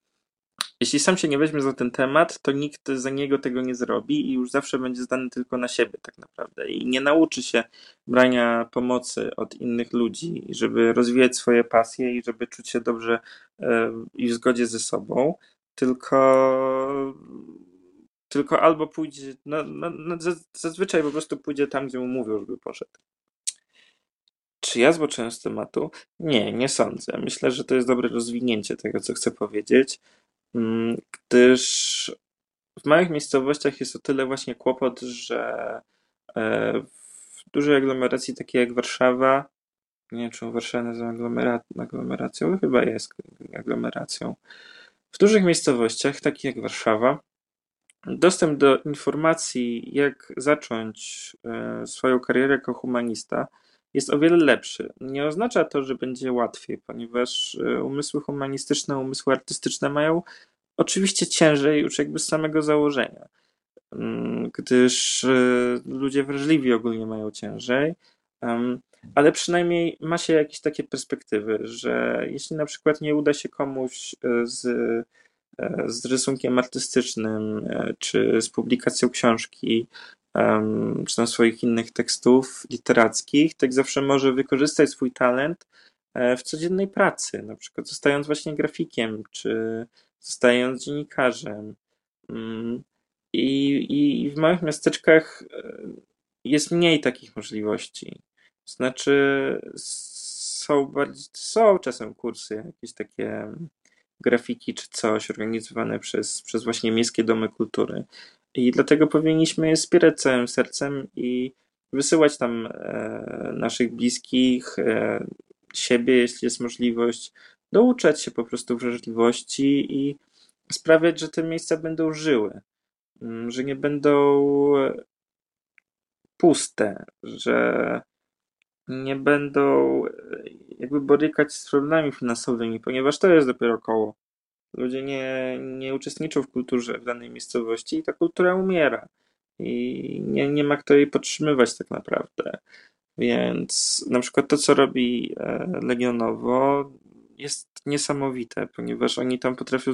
jeśli sam się nie weźmie za ten temat, to nikt za niego tego nie zrobi i już zawsze będzie zdany tylko na siebie, tak naprawdę. I nie nauczy się brania pomocy od innych ludzi, żeby rozwijać swoje pasje i żeby czuć się dobrze e, i w zgodzie ze sobą, tylko tylko albo pójdzie, no, no, no, zazwyczaj po prostu pójdzie tam, gdzie mu mówią, żeby poszedł. Czy ja zboczyłem z tematu? Nie, nie sądzę. Myślę, że to jest dobre rozwinięcie tego, co chcę powiedzieć. Mm, gdyż w małych miejscowościach jest o tyle właśnie kłopot, że e, w dużej aglomeracji takiej jak Warszawa, nie wiem czy Warszawa nazywa aglomeracją, chyba jest aglomeracją. W dużych miejscowościach, takich jak Warszawa, dostęp do informacji, jak zacząć e, swoją karierę jako humanista, jest o wiele lepszy. Nie oznacza to, że będzie łatwiej, ponieważ e, umysły humanistyczne, umysły artystyczne mają oczywiście ciężej już jakby z samego założenia, mm, gdyż e, ludzie wrażliwi ogólnie mają ciężej, ale przynajmniej ma się jakieś takie perspektywy, że jeśli na przykład nie uda się komuś e, z, z rysunkiem artystycznym, czy z publikacją książki, czy tam swoich innych tekstów literackich, tak zawsze może wykorzystać swój talent e, w codziennej pracy, na przykład zostając właśnie grafikiem, czy zostając dziennikarzem. Mm, I, i w małych miasteczkach e, jest mniej takich możliwości. Znaczy, są, bardziej, są czasem kursy, jakieś takie grafiki czy coś organizowane przez, przez właśnie miejskie domy kultury, i dlatego powinniśmy je wspierać całym sercem i wysyłać tam e, naszych bliskich, e, siebie, jeśli jest możliwość, douczać się po prostu wrażliwości i sprawiać, że te miejsca będą żyły, mm, że nie będą puste, że nie będą e, jakby borykać z problemami finansowymi, ponieważ to jest dopiero koło. Ludzie nie, nie uczestniczą w kulturze w danej miejscowości i ta kultura umiera. I nie, nie ma kto jej podtrzymywać tak naprawdę. Więc na przykład to, co robi e, Legionowo, jest niesamowite, ponieważ oni tam potrafią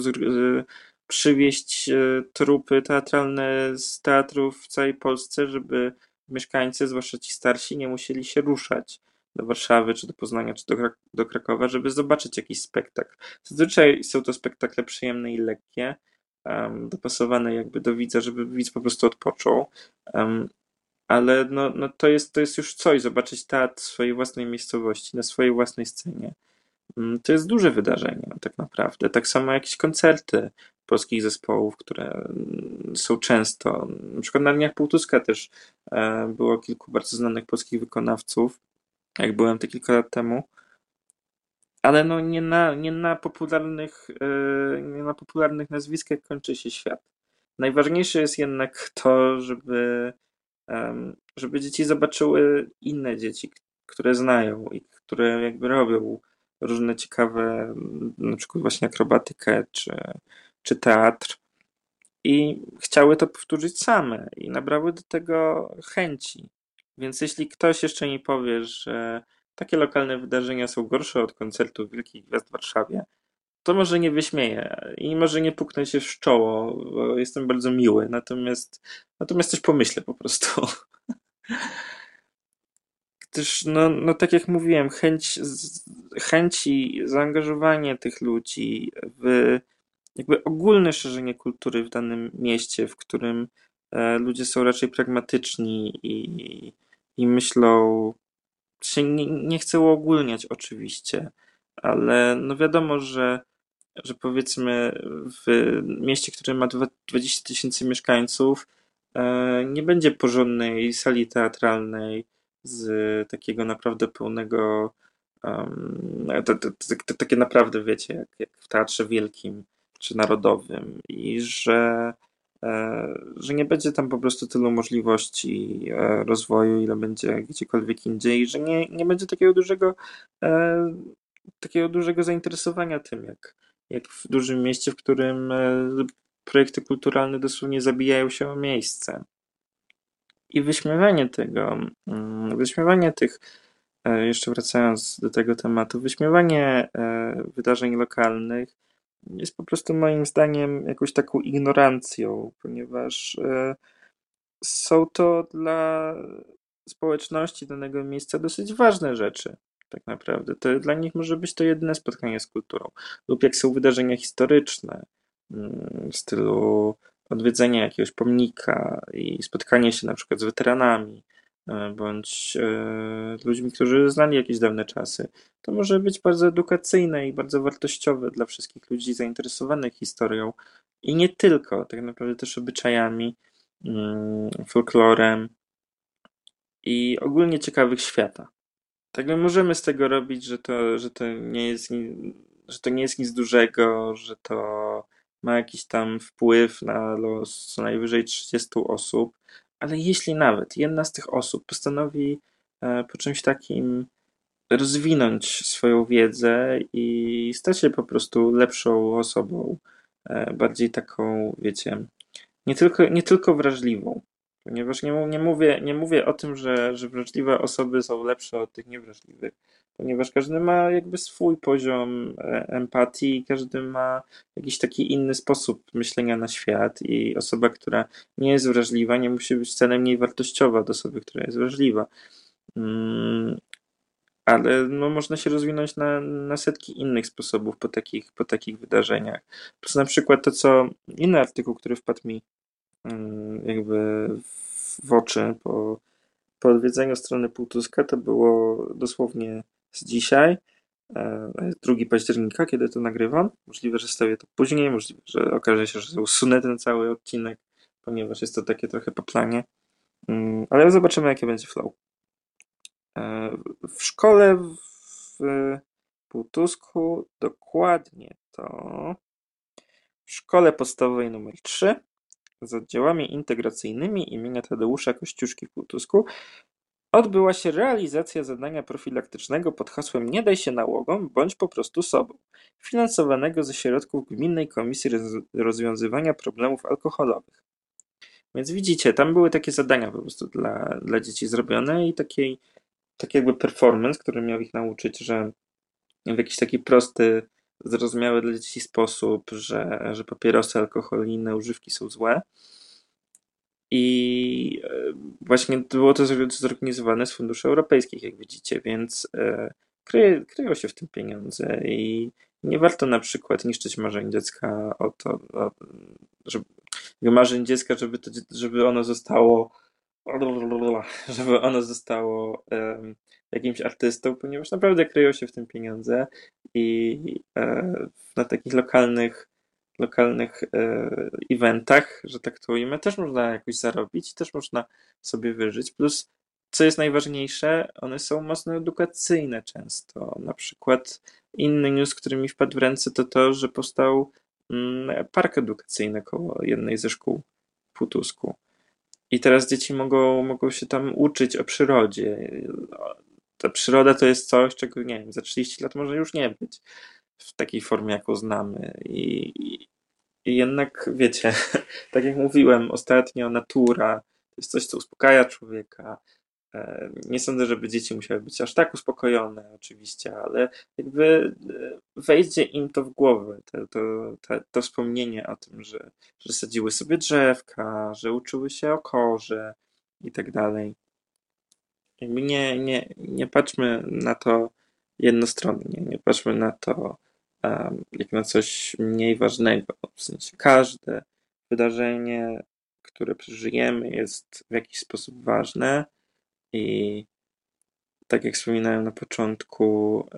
przywieźć e, trupy teatralne z teatrów w całej Polsce, żeby mieszkańcy, zwłaszcza ci starsi, nie musieli się ruszać do Warszawy, czy do Poznania, czy do, do Krakowa, żeby zobaczyć jakiś spektakl. Zazwyczaj są to spektakle przyjemne i lekkie, um, dopasowane jakby do widza, żeby widz po prostu odpoczął. Um, ale no, no to, jest, to jest już coś, zobaczyć teatr swojej własnej miejscowości, na swojej własnej scenie. Um, to jest duże wydarzenie, tak naprawdę. Tak samo jakieś koncerty polskich zespołów, które mm, są często. Na przykład na Dniach Półtuska też e, było kilku bardzo znanych polskich wykonawców, jak byłem te kilka lat temu. Ale no nie na, nie na popularnych e, nie na popularnych nazwiskach kończy się świat. Najważniejsze jest jednak to, żeby, żeby dzieci zobaczyły inne dzieci, które znają i które jakby robią różne ciekawe, na przykład właśnie akrobatykę czy, czy teatr i chciały to powtórzyć same i nabrały do tego chęci. Więc jeśli ktoś jeszcze nie powie, że takie lokalne wydarzenia są gorsze od koncertu Wielkich Gwiazd w Warszawie, to może nie wyśmieję i może nie puknę się w czoło, bo jestem bardzo miły, natomiast, natomiast coś pomyślę po prostu. Gdyż, no, no tak jak mówiłem, chęć, chęci, zaangażowanie tych ludzi w jakby ogólne szerzenie kultury w danym mieście, w którym e, ludzie są raczej pragmatyczni i, i myślą, się nie, nie chcę uogólniać oczywiście, ale no wiadomo, że, że powiedzmy w mieście, które ma 20 tysięcy mieszkańców, e, nie będzie porządnej sali teatralnej z takiego naprawdę pełnego takie naprawdę wiecie, jak, jak w teatrze wielkim czy narodowym i że, że nie będzie tam po prostu tylu możliwości e, rozwoju, ile będzie gdziekolwiek indziej, że nie, nie będzie takiego dużego e, takiego dużego zainteresowania tym, jak, jak w dużym mieście, w którym projekty kulturalne dosłownie zabijają się o miejsce. I wyśmiewanie tego, mm, wyśmiewanie tych, jeszcze wracając do tego tematu, wyśmiewanie wydarzeń lokalnych jest po prostu moim zdaniem jakąś taką ignorancją, ponieważ e, są to dla społeczności danego miejsca dosyć ważne rzeczy. Tak naprawdę. To, dla nich może być to jedyne spotkanie z kulturą. Lub jak są wydarzenia historyczne, mm, w stylu odwiedzenia jakiegoś pomnika i spotkanie się na przykład z weteranami, bądź e, ludźmi, którzy znali jakieś dawne czasy. To może być bardzo edukacyjne i bardzo wartościowe dla wszystkich ludzi zainteresowanych historią i nie tylko, tak naprawdę też obyczajami, mm, folklorem i ogólnie ciekawych świata. Tak my możemy z tego robić, że to, że to nie jest że to nie jest nic dużego, że to ma jakiś tam wpływ na los co najwyżej 30 osób, ale jeśli nawet jedna z tych osób postanowi e, po czymś takim rozwinąć swoją wiedzę i stać się po prostu lepszą osobą, e, bardziej taką, wiecie, nie tylko, nie tylko wrażliwą, ponieważ nie, nie, mówię, nie mówię o tym, że, że wrażliwe osoby są lepsze od tych niewrażliwych, ponieważ każdy ma jakby swój poziom e, empatii, każdy ma jakiś taki inny sposób myślenia na świat i osoba, która nie jest wrażliwa, nie musi być wcale mniej wartościowa od osoby, która jest wrażliwa. Mm, ale no, można się rozwinąć na, na setki innych sposobów po takich, po takich wydarzeniach. Plus na przykład to, co inny artykuł, który wpadł mi jakby w oczy po, po odwiedzeniu strony Półtuska, to było dosłownie z dzisiaj, 2 e, października, kiedy to nagrywam. Możliwe, że stawię to później, możliwe, że okaże się, że usunę ten cały odcinek, ponieważ jest to takie trochę po planie. Mm, ale zobaczymy, jakie będzie flow. E, w szkole w Półtusku dokładnie to w szkole podstawowej numer 3 z oddziałami integracyjnymi imienia Tadeusza Kościuszki w Półtusku odbyła się realizacja zadania profilaktycznego pod hasłem „Nie daj się nałogom, bądź po prostu sobą”, finansowanego ze środków Gminnej Komisji Rozwiązywania Problemów Alkoholowych. Więc widzicie, tam były takie zadania po prostu dla, dla dzieci zrobione i takiej taki jakby performance, który miał ich nauczyć, że w jakiś taki prosty, zrozumiały dla dzieci sposób, że, że papierosy, alkohol i inne używki są złe. I e, właśnie było to zorganizowane z funduszy europejskich, jak widzicie, więc e, kryje, kryją się w tym pieniądze i nie warto na przykład niszczyć marzeń dziecka o to, o, żeby, marzeń dziecka, żeby, to, żeby ono zostało żeby ono zostało jakimś artystą, ponieważ naprawdę kryją się w tym pieniądze i e, na takich lokalnych lokalnych e, eventach, że tak to ujmę, też można jakoś zarobić, też można sobie wyżyć. Plus, co jest najważniejsze, one są mocno edukacyjne często. Na przykład inny news, który mi wpadł w ręce, to to, że powstał mm, park edukacyjny koło jednej ze szkół w Putusku. I teraz dzieci mogą, mogą się tam uczyć o przyrodzie. Ta przyroda to jest coś, czego nie wiem, za 30 lat może już nie być w takiej formie, jaką znamy. I, i, jednak, wiecie, tak jak mówiłem ostatnio, natura to jest coś, co uspokaja człowieka. E, nie sądzę, żeby dzieci musiały być aż tak uspokojone, oczywiście, ale jakby e, wejdzie im to w głowę, to, to, to, to wspomnienie o tym, że, że sadziły sobie drzewka, że uczyły się o korze i tak dalej. Jakby nie, nie, nie patrzmy na to jednostronnie, nie patrzmy na to jak na coś mniej ważnego. W sensie każde wydarzenie, które przeżyjemy, jest w jakiś sposób ważne i tak jak wspominałem na początku,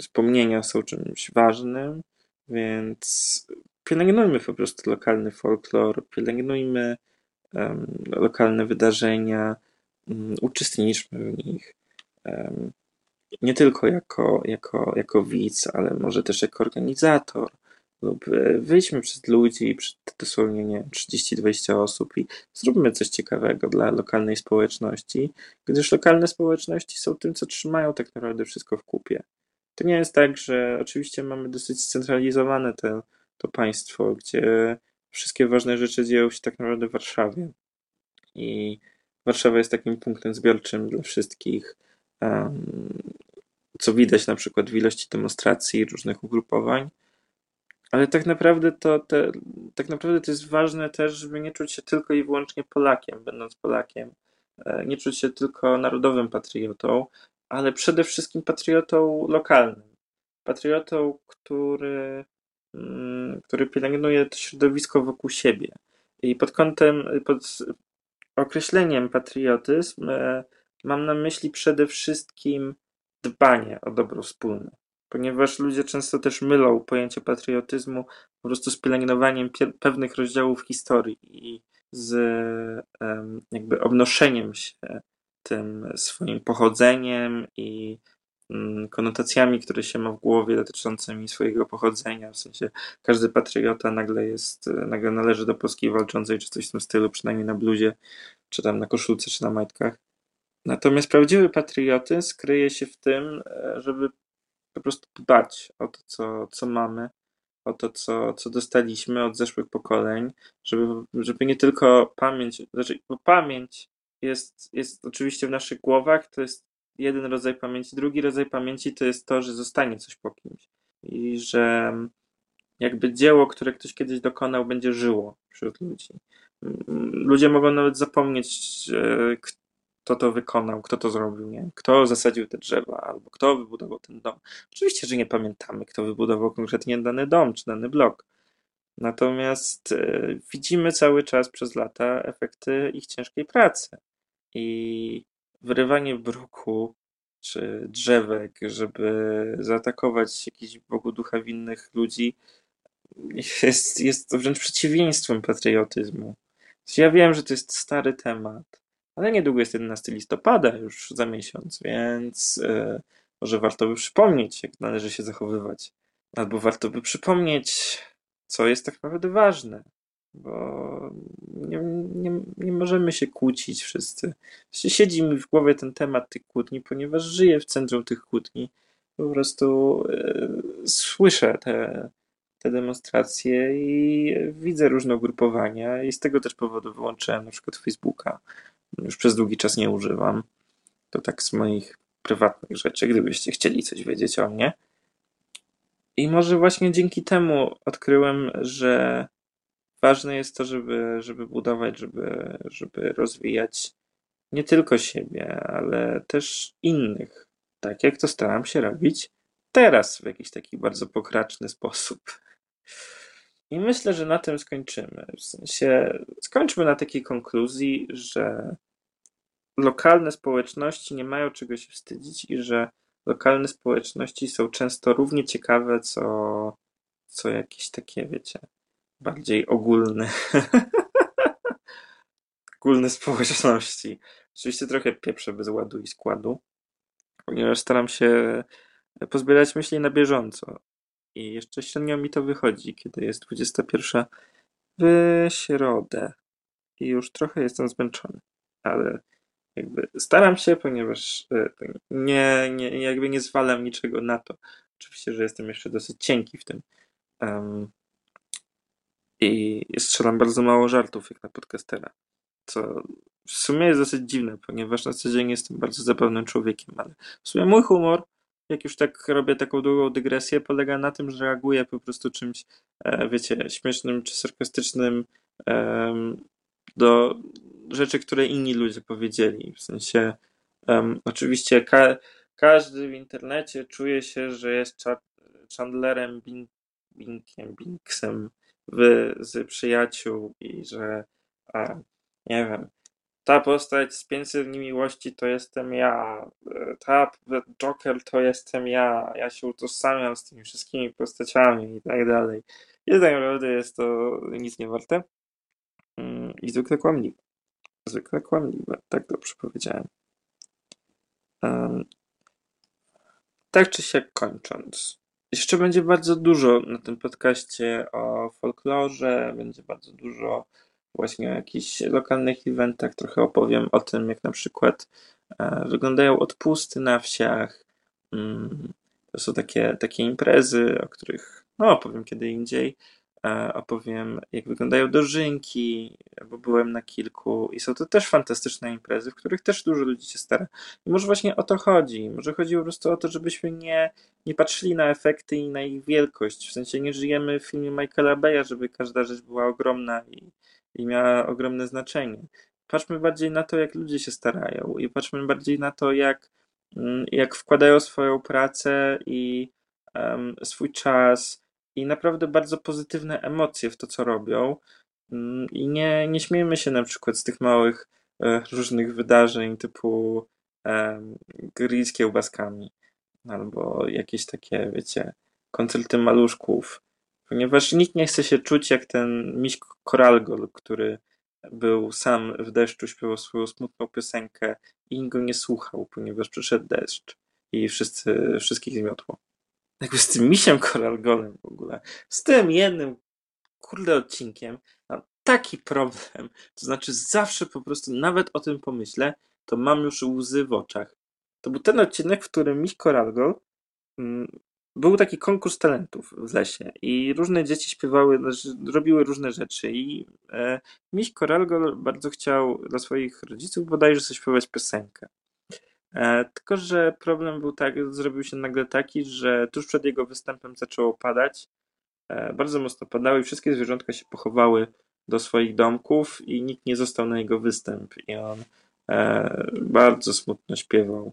wspomnienia są czymś ważnym, więc pielęgnujmy po prostu lokalny folklor, pielęgnujmy um, lokalne wydarzenia, um, uczestniczmy w nich. Nie tylko jako, jako, jako widz, ale może też jako organizator, lub e, wyjdźmy przed ludzi, przed dosłownie nie 30-20 osób i zróbmy coś ciekawego dla lokalnej społeczności, gdyż lokalne społeczności są tym, co trzymają tak naprawdę wszystko w kupie. To nie jest tak, że oczywiście mamy dosyć scentralizowane te, to państwo, gdzie wszystkie ważne rzeczy dzieją się tak naprawdę w Warszawie. I Warszawa jest takim punktem zbiorczym dla wszystkich co widać na przykład w ilości demonstracji różnych ugrupowań. Ale tak naprawdę to, te, tak naprawdę to jest ważne też, żeby nie czuć się tylko i wyłącznie Polakiem, będąc Polakiem. E, nie czuć się tylko narodowym patriotą, ale przede wszystkim patriotą lokalnym. Patriotą, który, mm, który pielęgnuje to środowisko wokół siebie. I pod kątem, pod określeniem patriotyzm e, mam na myśli przede wszystkim dbanie o dobro wspólne. Ponieważ ludzie często też mylą pojęcie patriotyzmu po prostu z pielęgnowaniem pewnych rozdziałów historii i z jakby obnoszeniem się tym swoim pochodzeniem i konotacjami, które się ma w głowie dotyczącymi swojego pochodzenia. W sensie każdy patriota nagle jest, nagle należy do Polski walczącej, czy coś w tym stylu, przynajmniej na bluzie, czy tam na koszulce, czy na majtkach. Natomiast prawdziwy patriotyzm kryje się w tym, e, żeby po prostu dbać o to, co, co mamy, o to, co, co dostaliśmy od zeszłych pokoleń, żeby, żeby nie tylko pamięć, znaczy, bo pamięć jest, jest oczywiście w naszych głowach, to jest jeden rodzaj pamięci. Drugi rodzaj pamięci to jest to, że zostanie coś po kimś i że jakby dzieło, które ktoś kiedyś dokonał, będzie żyło wśród ludzi. Ludzie mogą nawet zapomnieć, kto to wykonał, kto to zrobił, nie? kto zasadził te drzewa, albo kto wybudował ten dom. Oczywiście, że nie pamiętamy, kto wybudował konkretnie dany dom czy dany blok. Natomiast e, widzimy cały czas przez lata efekty ich ciężkiej pracy. I wyrywanie bruku czy drzewek, żeby zaatakować jakiś Bogu ducha winnych ludzi, jest, jest wręcz przeciwieństwem patriotyzmu. Ja wiem, że to jest stary temat, ale niedługo jest 11 listopada, już za miesiąc, więc yy, może warto by przypomnieć, jak należy się zachowywać. Albo warto by przypomnieć, co jest tak naprawdę ważne, bo nie, nie, nie możemy się kłócić wszyscy. Siedzi mi w głowie ten temat tych kłótni, ponieważ żyję w centrum tych kłótni. Po prostu yy, słyszę te, te demonstracje i widzę różne ugrupowania i z tego też powodu wyłączyłem na przykład Facebooka już przez długi czas nie używam. To tak z moich prywatnych rzeczy, gdybyście chcieli coś wiedzieć o mnie. I może właśnie dzięki temu odkryłem, że ważne jest to, żeby, żeby budować, żeby, żeby rozwijać nie tylko siebie, ale też innych. Tak jak to staram się robić teraz w jakiś taki bardzo pokraczny sposób. I myślę, że na tym skończymy. W sensie skończmy na takiej konkluzji, że lokalne społeczności nie mają czego się wstydzić i że lokalne społeczności są często równie ciekawe, co, co jakieś takie, wiecie, bardziej ogólne. ogólne społeczności. Oczywiście trochę pieprzę bez ładu i składu, ponieważ staram się pozbierać myśli na bieżąco. I jeszcze średnio mi to wychodzi, kiedy jest 21 w środę. I już trochę jestem zmęczony, ale jakby staram się, ponieważ e, nie, nie, jakby nie zwalam niczego na to. Oczywiście, że jestem jeszcze dosyć cienki w tym. Um, I strzelam bardzo mało żartów jak na podcastera. Co w sumie jest dosyć dziwne, ponieważ na co dzień jestem bardzo zabawnym człowiekiem, ale w sumie mój humor, jak już tak robię taką długą dygresję, polega na tym, że reaguję po prostu czymś, e, wiecie, śmiesznym czy sarkastycznym do rzeczy, które inni ludzie powiedzieli. W sensie, oczywiście ka każdy w internecie czuje się, że jest Chandlerem Bing Binkiem, Binksem w, z przyjaciół i że a, nie wiem, ta postać z 500 dni miłości to jestem ja, ta Joker to jestem ja, ja się utożsamiam z tymi wszystkimi postaciami i tak dalej. I tak naprawdę jest to nic nie warte mm, i zwykle kłamliwe. Zwykle kłamliwe, tak dobrze powiedziałem. Um, tak czy siak kończąc. Jeszcze będzie bardzo dużo na tym podcaście o folklorze, będzie bardzo dużo właśnie o jakichś lokalnych eventach. Trochę opowiem o tym, jak na przykład e, wyglądają odpusty na wsiach. Mm, to są takie, takie imprezy, o których no, opowiem kiedy indziej. E, opowiem, jak wyglądają dożynki, bo byłem na kilku i są to też fantastyczne imprezy, w których też dużo ludzi się stara. I może właśnie o to chodzi. Może chodzi po prostu o to, żebyśmy nie, nie patrzyli na efekty i na ich wielkość. W sensie nie żyjemy w filmie Michaela Beya, żeby każda rzecz była ogromna i, i miała ogromne znaczenie. Patrzmy bardziej na to, jak ludzie się starają i patrzmy bardziej na to, jak, mm, jak wkładają swoją pracę i um, swój czas i naprawdę bardzo pozytywne emocje w to, co robią. Mm, I nie, nie śmiejmy się na przykład z tych małych e, różnych wydarzeń typu um, grill z kiełbaskami albo jakieś takie, wiecie, koncerty maluszków, ponieważ nikt nie chce się czuć jak ten miś Koralgol, który był sam w deszczu, śpiewał swoją smutną piosenkę i nikt go nie słuchał, ponieważ przyszedł deszcz i wszyscy, wszystkich zmiotło jakby z tym misiem Koralgonem w ogóle, z tym jednym kurde odcinkiem mam taki problem. To znaczy zawsze po prostu nawet o tym pomyślę, to mam już łzy w oczach. To był ten odcinek, w którym miś Koralgol mm, był taki konkurs talentów w lesie i różne dzieci śpiewały, znaczy, robiły różne rzeczy i e, miś Koralgol bardzo chciał dla swoich rodziców bodajże zaśpiewać piosenkę. E, tylko, że problem był tak, zrobił się nagle taki, że tuż przed jego występem zaczęło padać. E, bardzo mocno padało i wszystkie zwierzątka się pochowały do swoich domków i nikt nie został na jego występ. I on e, bardzo smutno śpiewał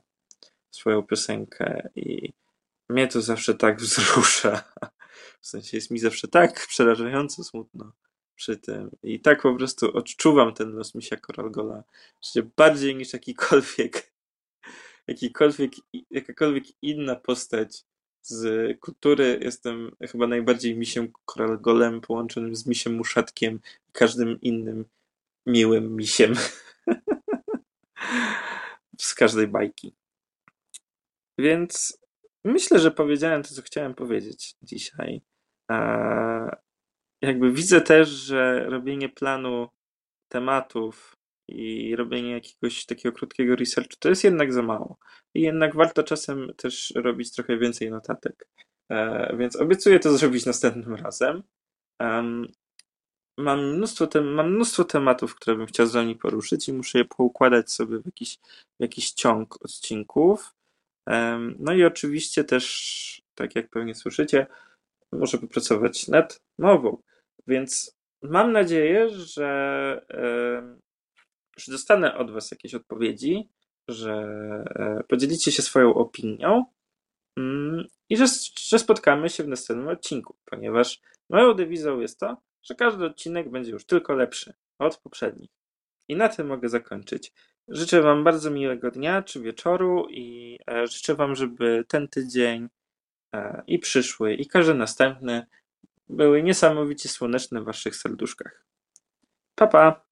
swoją piosenkę i mnie to zawsze tak wzrusza. W sensie jest mi zawsze tak przerażająco smutno przy tym. I tak po prostu odczuwam ten los misia Koralgola, że bardziej niż jakikolwiek jakikolwiek, jakakolwiek inna postać z kultury jestem chyba najbardziej misiem koralgolem połączonym z misiem muszatkiem i każdym innym miłym misiem z każdej bajki. Więc myślę, że powiedziałem to, co chciałem powiedzieć dzisiaj. jakby widzę też, że robienie planu tematów i robienie jakiegoś takiego krótkiego researchu to jest jednak za mało. I jednak warto czasem też robić trochę więcej notatek. E, więc obiecuję to zrobić następnym razem. Mam, mnóstwo tem- mam mnóstwo tematów, które bym chciał z wami poruszyć i muszę je poukładać sobie w jakiś, w jakiś ciąg odcinków. No i oczywiście też, tak jak pewnie słyszycie, muszę popracować nad nową, więc mam nadzieję, że, że dostanę od Was jakieś odpowiedzi, że e, podzielicie się swoją opinią mm, i że, że spotkamy się w następnym odcinku, ponieważ moją dewizą jest to, że każdy odcinek będzie już tylko lepszy od poprzednich. I na tym mogę zakończyć. Życzę Wam bardzo miłego dnia czy wieczoru i e, życzę Wam, żeby ten tydzień e, i przyszły, i każdy następny były niesamowicie słoneczne w Waszych serduszkach. Pa, pa!